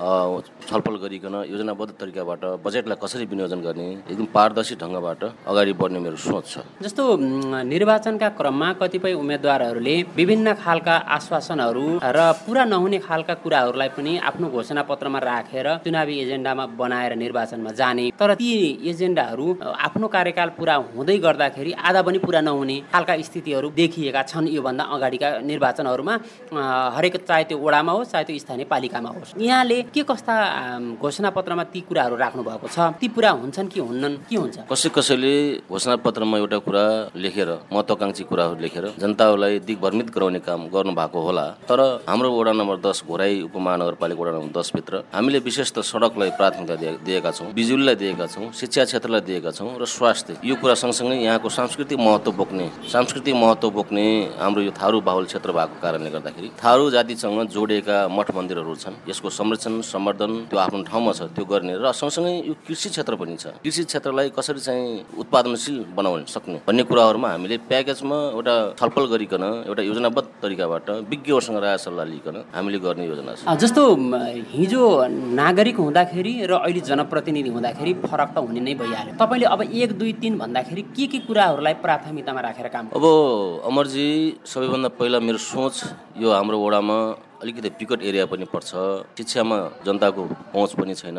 छलफल गरिकन योजनाबद्ध तरिकाबाट बजेटलाई कसरी विनियोजन गर्ने एकदम पारदर्शी ढङ्गबाट अगाडि बढ्ने मेरो सोच छ। जस्तो निर्वाचनका क्रममा कतिपय उम्मेद्वारहरूले विभिन्न खालका आश्वासनहरू र पुरा नहुने खालका कुराहरूलाई पनि आफ्नो घोषणा पत्रमा राखेर चुनावी एजेन्डामा बनाएर निर्वाचनमा जाने। तर ती एजेन्डाहरू आफ्नो कार्यकाल पुरा हुँदै गर्दाखेरि आधा पनि पुरा नहुने खालका स्थितिहरू देखिएका छन् योभन्दा अगाडिका निर्वाचनहरूमा। हरेक चाहे त्यो वडामा होस् चाहे त्यो स्थानीय पालिकामा होस्। यहाँले के कस्ता आम, घोषणापत्रमा ती कुराहरू राख्नु भएको छ? ती पुरा हुन्छन् कि हुन्नन्? के हुन्छ? कसै कसैले घोषणापत्रमा एउटा कुरा लेखेर महत्वाकांक्षी कुराहरू लेखेर जनतालाई दिग्भ्रमित गराउने काम गर्नु भएको होला। तर हाम्रो वडा नम्बर दस घोराई उपमहानगरपालिका वडा नम्बर दसभित्र हामीले विशेष त सडकलाई प्राथमिकता दिए- दिएका छौँ बिजुलीलाई दिएका छौँ शिक्षा क्षेत्रलाई दिएका छौँ र स्वास्थ्य। यो कुरा सँगसँगै यहाँको सांस्कृतिक महत्त्व बोक्ने सांस्कृतिक महत्त्व बोक्ने हाम्रो यो थारू बाहुल क्षेत्र भएको कारणले गर्दाखेरि थारू जातिसँग जोडिएका मठ मन्दिरहरू छन्। यसको संरक्षण सम्वर्धन त्यो आफ्नो ठाउँमा छ त्यो गर्ने र सँगसँगै यो कृषि क्षेत्र पनि छ। कृषि क्षेत्रलाई कसरी चाहिँ उत्पादनशील बनाउन सक्ने? भन्ने कुराहरूमा हामीले प्याकेजमा एउटा छलफल गरिकन एउटा योजनाबद्ध तरिकाबाट विज्ञहरूसँग राय सल्लाह लिइकन हामीले गर्ने योजना छ। जस्तो हिजो नागरिक हुँदाखेरि र अहिले जनप्रतिनिधि हुँदाखेरि फरक त हुने नै भइहाल्यो। तपाईँले अब एक दुई तिन भन्दाखेरि के के कुराहरूलाई प्राथमिकतामा राखेर काम अब अमरजी सबैभन्दा पहिला मेरो सोच यो हाम्रो वडामा अलिकति विकट एरिया पनि पर्छ। शिक्षामा जनताको पहुँच पनि छैन।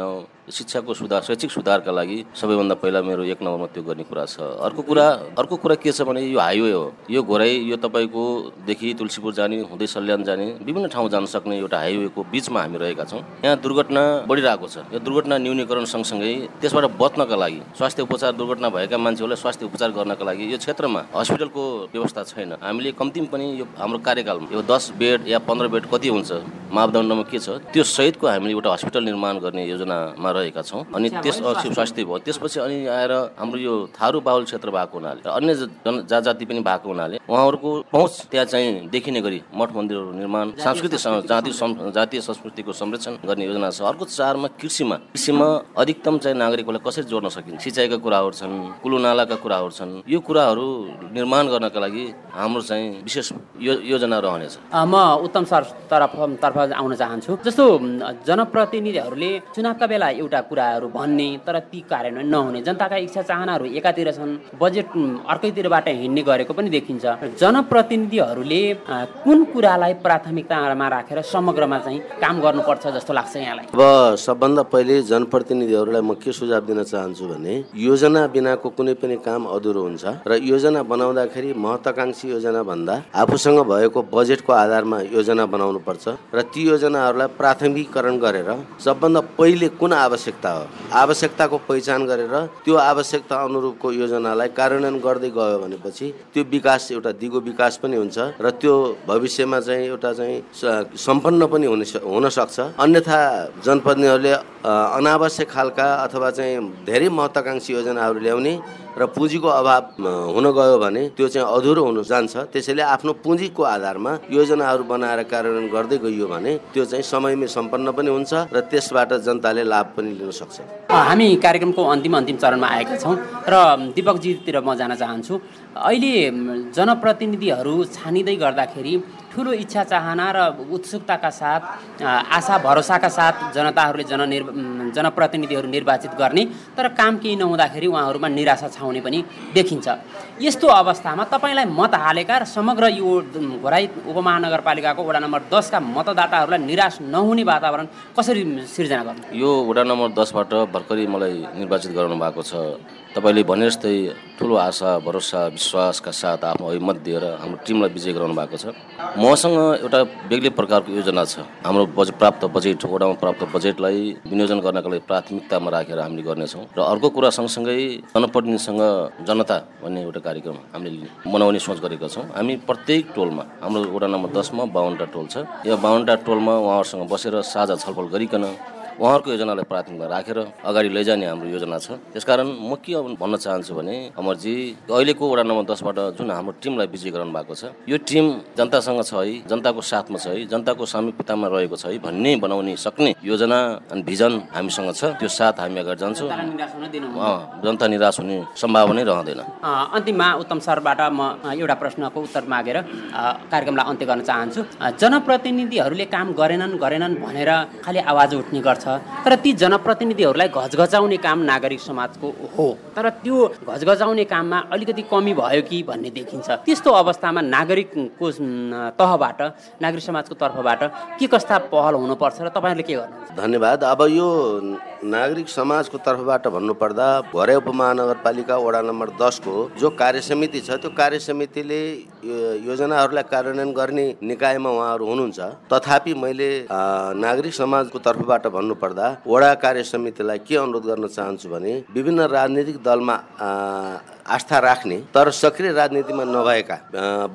शिक्षाको सुधार शैक्षिक सुधारका लागि सबैभन्दा पहिला मेरो एक नम्बरमा त्यो गर्ने कुरा छ। अर्को कुरा अर्को कुरा के छ भने यो हाइवे हो। यो घोराई यो तपाईँको देखि तुलसीपुर जाने हुँदै सल्यान जाने विभिन्न ठाउँ जान सक्ने एउटा हाइवेको बिचमा हामी रहेका छौँ। यहाँ दुर्घटना बढिरहेको छ। यो दुर्घटना न्यूनीकरण सँगसँगै त्यसबाट बच्नका लागि स्वास्थ्य उपचार दुर्घटना भएका मान्छेहरूलाई स्वास्थ्य उपचार गर्नका लागि यो क्षेत्रमा हस्पिटलको व्यवस्था छैन। हामीले कम्तीमा पनि यो हाम्रो कार्यकालमा यो दस बेड या पन्ध्र बेड कति हुन्छ मापदण्डमा के छ त्यो सहितको हामीले एउटा हस्पिटल निर्माण गर्ने योजनामा रहेका छौँ। अनि त्यस अ, स्वास्थ्य भयो। त्यसपछि अनि आएर हाम्रो यो थारू बाहुल क्षेत्र भएको हुनाले अन्य जन जात पनि भएको हुनाले उहाँहरूको पहुँच त्यहाँ चाहिँ देखिने गरी मठ मन्दिरहरू निर्माण सांस्कृतिक जाति जातीय संस्कृतिको संरक्षण गर्ने योजना छ। अर्को चारमा कृषिमा। कृषिमा अधिकतम चाहिँ नागरिकहरूलाई कसरी जोड्न सकिन्छ? सिँचाइका कुराहरू छन् कुलो नालाका कुराहरू छन्। यो कुराहरू निर्माण गर्नका लागि हाम्रो चाहिँ विशेष यो योजना रहनेछ। म उत्तम सर तर्फ तर्फ आउन चाहन्छु। जस्तो जनप्रतिनिधिहरूले चुनावका बेला एउटा कुराहरू भन्ने तर ती कार्यान्वयन नहुने। जनताका इच्छा चाहनाहरू एकातिर छन् बजेट अर्कैतिरबाट हिँड्ने गरेको पनि देखिन्छ। जनप्रतिनिधिहरूले कुन कुरालाई प्राथमिकतामा राखेर समग्रमा चाहिँ काम गर्नुपर्छ जस्तो लाग्छ यहाँलाई? अब सबभन्दा पहिले जनप्रतिनिधिहरूलाई म के सुझाव दिन चाहन्छु भने योजना बिनाको कुनै पनि काम अधुरो हुन्छ र योजना बनाउँदाखेरि महत्वाकांक्षी योजना भन्दा आफूसँग भएको बजेटको आधारमा योजना बनाउनु पर्छ र ती योजनाहरूलाई प्राथमिकीकरण गरेर सबभन्दा पहिले कुन आवश्यकता हो। आवश्यकताको पहिचान गरेर त्यो आवश्यकता अनुरूपको योजनालाई कार्यान्वयन गर्दै गयो भनेपछि त्यो विकास एउटा दिगो विकास पनि हुन्छ र त्यो भविष्यमा चाहिँ एउटा चाहिँ सम्पन्न पनि हुने सक्छ। अन्यथा जनप्रतिनिधिहरूले अनावश्यक खालका अथवा चाहिँ धेरै महत्वाकांक्षी योजनाहरू ल्याउने र पुँजीको अभाव हुन गयो भने त्यो चाहिँ अधुरो हुन जान्छ। त्यसैले आफ्नो पुँजीको आधारमा योजनाहरू बनाएर कार्यान्वयन गर्दै गइयो भने त्यो चाहिँ समयमै सम्पन्न पनि हुन्छ र त्यसबाट जनताले लाभ पनि लिन सक्छ। हामी कार्यक्रमको अन्तिम अन्तिम चरणमा आएका छौँ र दिपकजीतिर म जान चाहन्छु। अहिले जनप्रतिनिधिहरू छानिँदै गर्दाखेरि ठुलो इच्छा चाहना र उत्सुकताका साथ आशा भरोसाका साथ जनताहरूले जननिर् जनप्रतिनिधिहरू निर्वाचित गर्ने तर काम केही नहुँदाखेरि उहाँहरूमा निराशा छाउने पनि देखिन्छ। यस्तो अवस्थामा तपाईँलाई मत हालेका र समग्र यो घोराई उपमहानगरपालिकाको वडा नम्बर दसका मतदाताहरूलाई निराश नहुने वातावरण कसरी सिर्जना गर्नु? यो वडा नम्बर दसबाट भर्खरै मलाई निर्वाचित गराउनु भएको छ। तपाईँले भने जस्तै ठुलो आशा भरोसा विश्वासका साथ आफ्नो अभिमत दिएर हाम्रो टिमलाई विजय गराउनु भएको छ। मसँग एउटा बेग्लै प्रकारको योजना छ। हाम्रो बजेट प्राप्त बजेट वडामा प्राप्त बजेटलाई विनियोजन गर्नका लागि प्राथमिकतामा राखेर हामीले गर्नेछौँ। र अर्को कुरा सँगसँगै जनप्रतिनिधिसँग जनता भन्ने एउटा कार्यक्रम हामीले बनाउने सोच गरेका छौँ। हामी प्रत्येक टोलमा हाम्रो वडा नम्बर दसमा बाहन्नवटा टोल छ। यो बाहन्नवटा टोलमा उहाँहरूसँग बसेर साझा छलफल गरिकन उहाँहरूको योजनालाई प्राथमिकता राखेर अगाडि लैजाने हाम्रो योजना छ। त्यसकारण म के भन्न चाहन्छु भने अमरजी अहिलेको वडा नम्बर दसबाट जुन हाम्रो टिमलाई विजय गराउनु भएको छ यो टिम जनतासँग छ है जनताको साथमा छ है जनताको सामिप्यतामा रहेको छ है भन्ने बनाउने सक्ने योजना अनि भिजन हामीसँग छ। त्यो साथ हामी अगाडि जान्छौँ। जनता निराश हुने सम्भावनै रहँदैन। अन्तिममा उत्तम सरबाट म एउटा प्रश्नको उत्तर मागेर कार्यक्रमलाई अन्त्य गर्न चाहन्छु। जनप्रतिनिधिहरूले काम गरेनन् गरेनन् भनेर खालि आवाज उठ्ने गर्छ। तर ती जनप्रतिनिधिहरूलाई घचघचाउने काम नागरिक समाजको हो। तर त्यो घचघचाउने काममा अलिकति कमी भयो कि भन्ने देखिन्छ। त्यस्तो अवस्थामा नागरिकको तहबाट नागरिक समाजको तर्फबाट के कस्ता पहल हुनुपर्छ र तपाईँहरूले के गर्नुहुन्छ? धन्यवाद। अब यो नागरिक समाजको तर्फबाट भन्नुपर्दा घरे उपमहानगरपालिका वडा नम्बर दसको जो कार्य समिति छ त्यो कार्य समितिले योजनाहरूलाई कार्यान्वयन गर्ने निकायमा उहाँहरू हुनुहुन्छ। तथापि मैले नागरिक समाजको तर्फबाट भन्नुपर्दा वडा कार्य समितिलाई के अनुरोध गर्न चाहन्छु भने विभिन्न राजनीतिक दलमा आस्था राख्ने तर सक्रिय राजनीतिमा नभएका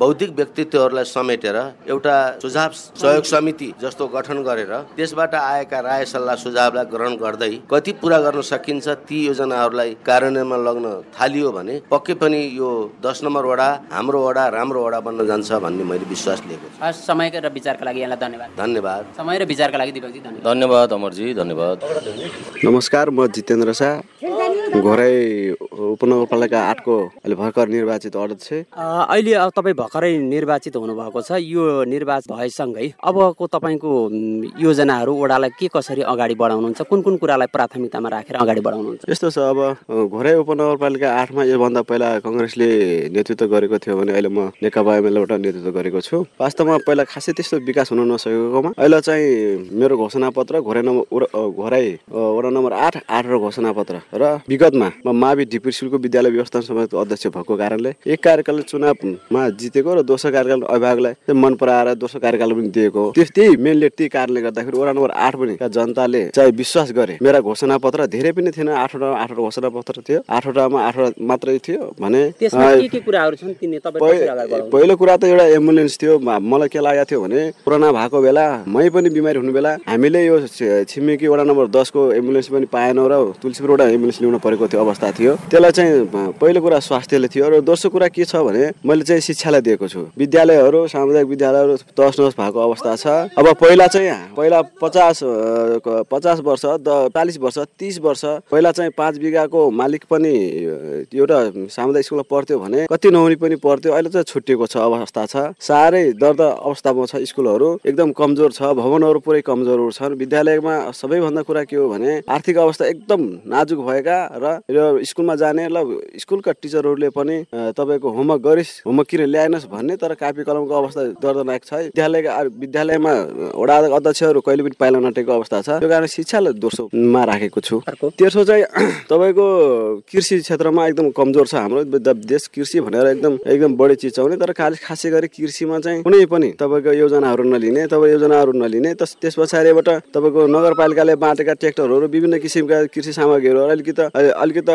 बौद्धिक व्यक्तित्वहरूलाई समेटेर एउटा सुझाव सहयोग समिति जस्तो गठन गरेर त्यसबाट आएका राय सल्लाह सुझावलाई ग्रहण गर्दै कति पुरा गर्न सकिन्छ ती योजनाहरूलाई कार्यान्वयनमा लग्न थालियो भने पक्कै पनि यो दस नम्बर वडा हाम्रो वडा राम्रो वडा बन्न जान्छ भन्ने मैले विश्वास लिएको छु। हस् समयको र विचारका लागि यहाँलाई धन्यवाद। धन्यवाद। समय र विचारका लागि दिपकजी धन्यवाद अमरजी धन्यवाद। नमस्कार म जितेन्द्र शाह। घोराई उपनगरपालिका आठको अहिले भर्खर निर्वाचित अध्यक्ष। अहिले तपाईँ भर्खरै निर्वाचित हुनुभएको छ। यो निर्वाचित भएसँगै अबको तपाईँको योजनाहरू ओडालाई के कसरी अगाडि बढाउनुहुन्छ? कुन कुन कुरालाई प्राथमिकतामा राखेर अगाडि बढाउनुहुन्छ? यस्तो छ अब अ, घोराई उपनगरपालिका आठमा योभन्दा पहिला कङ्ग्रेसले नेतृत्व गरेको थियो भने अहिले म नेकपा एमएलएबाट नेतृत्व गरेको छु। वास्तवमा पहिला खासै त्यस्तो विकास हुन नसकेकोमा अहिले चाहिँ मेरो घोषणापत्र घोराई नम्बर उर- अ, घोराई वडा नम्बर आठ आठ र घोषणापत्र र विगतमा म मावि डिपी स्कुलको विद्यालय व्यवस्थापन समितिको अध्यक्ष भएको कारणले एक कार्यकाल चुनावमा जितेको र दोस्रो कार्यकाल अभिभावकलाई मन पराएर दोस्रो कार्यकाल पनि दिएको हो। त्यस त्यही मेनले त्यही कारणले गर्दाखेरि वडा नम्बर आठ पनि जनताले चाहिँ विश्वास गरे। मेरा घोषणा पत्र धेरै पनि थिएन आठवटा आठवटा घोषणा पत्र थियो आठवटामा आठवटा मात्रै थियो भने पहिलो कुरा त एउटा एम्बुलेन्स थियो मलाई के लागेको थियो भने कोरोना भएको बेला मै पनि बिमारी हुनु बेला हामीले यो छिमेकी वडा नम्बर दसको एम्बुलेन्स पनि पाएनौँ र तुलसीपुरबाट एम्बुलेन्स ल्याउनु परेको थियो अवस्था थियो। त्यसलाई चाहिँ पहिलो कुरा स्वास्थ्यले थियो र दोस्रो कुरा के छ भने मैले चाहिँ शिक्षालाई दिएको छु। विद्यालयहरू सामुदायिक विद्यालयहरू तहस नहस भएको अवस्था छ। अब पहिला चाहिँ पहिला पचास पचास वर्ष द चालिस वर्ष तिस वर्ष पहिला चाहिँ पाँच बिघाको मालिक पनि एउटा सामुदायिक स्कुलमा पढ्थ्यो भने कति नहुने पनि पढ्थ्यो। अहिले चाहिँ छुट्टिएको छ अवस्था छ। साह्रै दर्द अवस्थामा छ स्कुलहरू। एकदम कमजोर छ। भवनहरू पुरै कमजोरहरू छन्। विद्यालयमा सबैभन्दा कुरा के हो भने आर्थिक अवस्था एकदम नाजुक भएका यो स्कुलमा जाने ल स्कुलका टिचरहरूले पनि तपाईँको होमवर्क गरिस् होमवर्क किन ल्याएनस् भन्ने तर कापी कलमको अवस्था दर्दनाक छ। विद्यालयका विद्यालयमा वडा अध्यक्षहरू कहिले पनि पाइला नटेको अवस्था छ। त्यो कारण शिक्षालाई दोस्रोमा राखेको छु। तेस्रो चाहिँ तपाईँको कृषि क्षेत्रमा एकदम कमजोर छ हाम्रो। देश कृषि भनेर एकदम एकदम बढी चिचाउने तर खालि खासै गरी कृषिमा चाहिँ कुनै पनि तपाईँको योजनाहरू नलिने तपाईँ योजनाहरू नलिने त्यस पछाडिबाट तपाईँको नगरपालिकाले बाँटेका ट्र्याक्टरहरू विभिन्न किसिमका कृषि सामग्रीहरू अलिकति अलिकति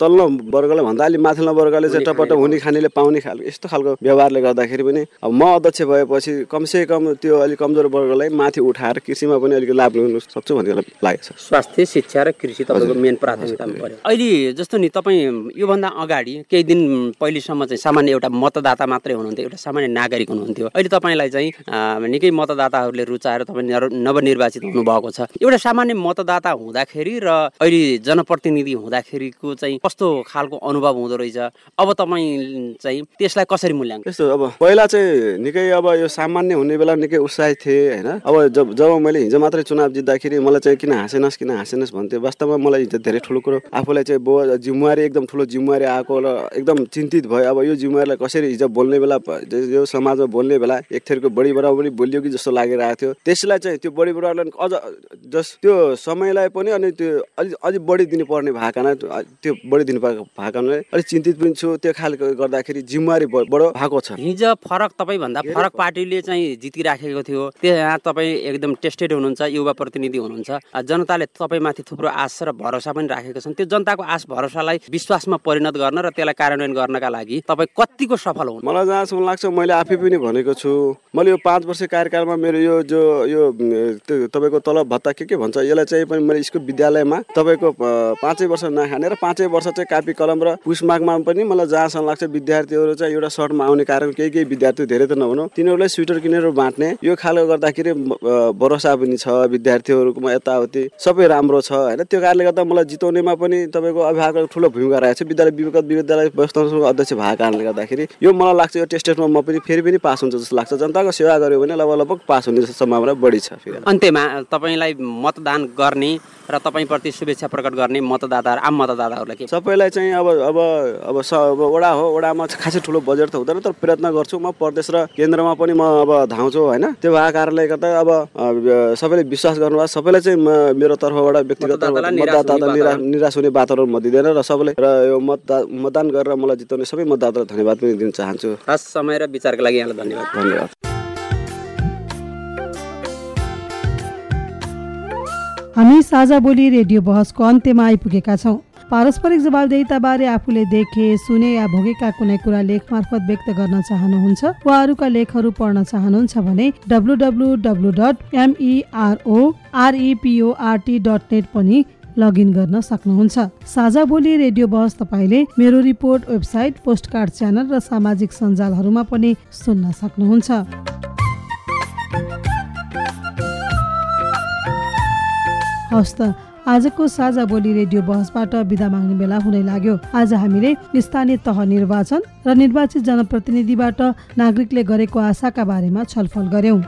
तल्लो वर्गलाई भन्दा अलिक माथिल्लो वर्गले चाहिँ हुने खानेले पाउने खालको यस्तो खालको व्यवहारले गर्दाखेरि पनि अब म अध्यक्ष भएपछि कमसे कम त्यो अलिक कमजोर वर्गलाई माथि उठाएर कृषिमा पनि अलिक लाभ लिनु सक्छु भन्ने लागेको छ स्वास्थ्य शिक्षा र कृषि तपाईँको मेन प्राथमिकतामा पर्यो। अहिले जस्तो नि तपाईँ योभन्दा अगाडि केही दिन पहिलेसम्म चाहिँ सामान्य एउटा मतदाता मात्रै हुनुहुन्थ्यो एउटा सामान्य नागरिक हुनुहुन्थ्यो। अहिले तपाईँलाई चाहिँ निकै मतदाताहरूले रुचाएर तपाईँ नर- नवनिर्वाचित हुनुभएको छ। एउटा सामान्य मतदाता हुँदाखेरि र अहिले जनप्रतिनिधि हुँदाखेरिको चाहिँ कस्तो खालको अनुभव हुँदो रहेछ? अब तपाईँ चाहिँ त्यसलाई कसरी मूल्याङ्कन यस्तो अब पहिला चाहिँ निकै अब यो सामान्य हुने बेला निकै उत्साहित थिएँ होइन? अब जब जब मैले हिजो मात्रै चुनाव जित्दाखेरि मलाई चाहिँ किन हाँसेनस् किन हाँसेनस् भन्थ्यो। वास्तवमा मलाई हिजो धेरै ठुलो कुरो आफूलाई चाहिँ बो जिम्मेवारी एकदम ठुलो जिम्मेवारी आएको र एकदम चिन्तित भयो अब यो जिम्मेवारीलाई कसरी हिजो बोल्ने बेला यो समाजमा बोल्ने बेला एक थरीको बढी पनि बोलियो कि जस्तो लागिरहेको थियो। त्यसलाई चाहिँ त्यो बढी बढाउलाई अझ जस त्यो समयलाई पनि अनि त्यो अलिक अलिक बढी दिनु पर्ने भएकाना त्यो बढी दिनु भएको भएकाले अलिक चिन्तित पनि छु। त्यो खालको गर्दाखेरि जिम्मेवारी बडो भएको छ। हिजो फरक तपाईँभन्दा फरक पार्टीले चाहिँ जितिराखेको थियो। त्यहाँ तपाईँ एकदम टेस्टेड हुनुहुन्छ युवा प्रतिनिधि हुनुहुन्छ। जनताले तपाईँमाथि थुप्रो आश र भरोसा पनि राखेको छन्। त्यो जनताको आश भरोसालाई विश्वासमा परिणत गर्न र त्यसलाई कार्यान्वयन गर्नका लागि तपाईँ कतिको सफल हुनु मलाई जहाँसम्म लाग्छ मैले आफै पनि भनेको छु। मैले यो पाँच वर्ष कार्यकालमा मेरो यो जो यो तपाईँको तलब भत्ता के के भन्छ? यसलाई चाहिँ पनि मैले स्कुल विद्यालयमा तपाईँको पाँचै वर्ष नखाने र पाँचै वर्ष चाहिँ कापी कलम र पुसमागमा पनि मलाई जहाँसम्म लाग्छ विद्यार्थीहरू चाहिँ एउटा सर्टमा आउने कारण केही केही विद्यार्थी धेरै त नभनौँ तिनीहरूलाई स्वेटर किनेर बाँड्ने यो खालको गर्दाखेरि भरोसा पनि छ विद्यार्थीहरूकोमा यताउति। सबै राम्रो छ होइन? त्यो कारणले गर्दा मलाई जिताउनेमा पनि तपाईँको अभिभावकको ठुलो भूमिका रहेको छ। विद्यालय विगत विद्यालय व्यवस्थापन अध्यक्ष भएको कारणले गर्दाखेरि यो मलाई लाग्छ यो टेस्टेडमा म पनि फेरि पनि पास हुन्छ जस्तो लाग्छ। जनताको सेवा गऱ्यो भने लगभग लगभग पास हुने सम्भावना बढी छ अन्त्यमा तपाईँलाई मतदान गर्ने र तपाईँप्रति शुभेच्छा प्रकट गर्ने मतदाता मतदाता आम मतदाताहरूलाई के? सबैलाई चाहिँ अब अब अब स अब वडा हो वडामा खासै ठुलो बजेट त हुँदैन तर प्रयत्न गर्छु म प्रदेश र केन्द्रमा पनि म अब धाउँछु होइन? त्यो भएको कारणले गर्दा अब सबैले विश्वास गर्नुभयो सबैलाई चाहिँ मेरो तर्फबाट व्यक्तिगत मतदाता निराश हुने वातावरण। म दिँदैन र सबैले र यो मतदा मतदान गरेर मलाई जिताउने सबै मतदातालाई धन्यवाद पनि दिन चाहन्छु। खास समय र विचारको लागि यहाँलाई धन्यवाद। धन्यवाद। हामी साझा बोली रेडियो बहसको अन्त्यमा आइपुगेका छौँ। पारस्परिक जवाबदेहिताबारे आफूले देखे सुने या भोगेका कुनै कुरा लेख मार्फत व्यक्त गर्न चाहनुहुन्छ वा अरूका लेखहरू पढ्न चाहनुहुन्छ भने W W W dot M E R O R E P O R T dot net पनि लगइन गर्न सक्नुहुन्छ। साझा बोली रेडियो बहस तपाईँले मेरो रिपोर्ट वेबसाइट पोस्टकार्ड च्यानल र सामाजिक सञ्जालहरूमा पनि सुन्न सक्नुहुन्छ। हवस् त। आजको साझा बोली रेडियो बहसबाट बिदा माग्ने बेला हुनै लाग्यो। आज हामीले स्थानीय तह निर्वाचन र निर्वाचित जनप्रतिनिधिबाट नागरिकले गरेको आशाका बारेमा छलफल गर्यौं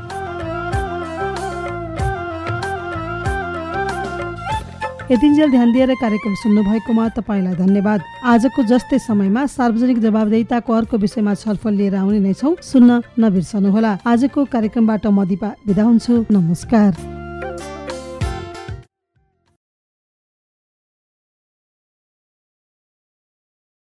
यतिन्जेल ध्यान दिएर कार्यक्रम सुन्नुभएकोमा तपाईँलाई धन्यवाद। आजको जस्तै समयमा सार्वजनिक जवाबदेहिताको अर्को विषयमा छलफल लिएर आउने नै छौँ। सुन्न नबिर्सनुहोला। आजको कार्यक्रमबाट म दिपा बिदा हुन्छु। नमस्कार।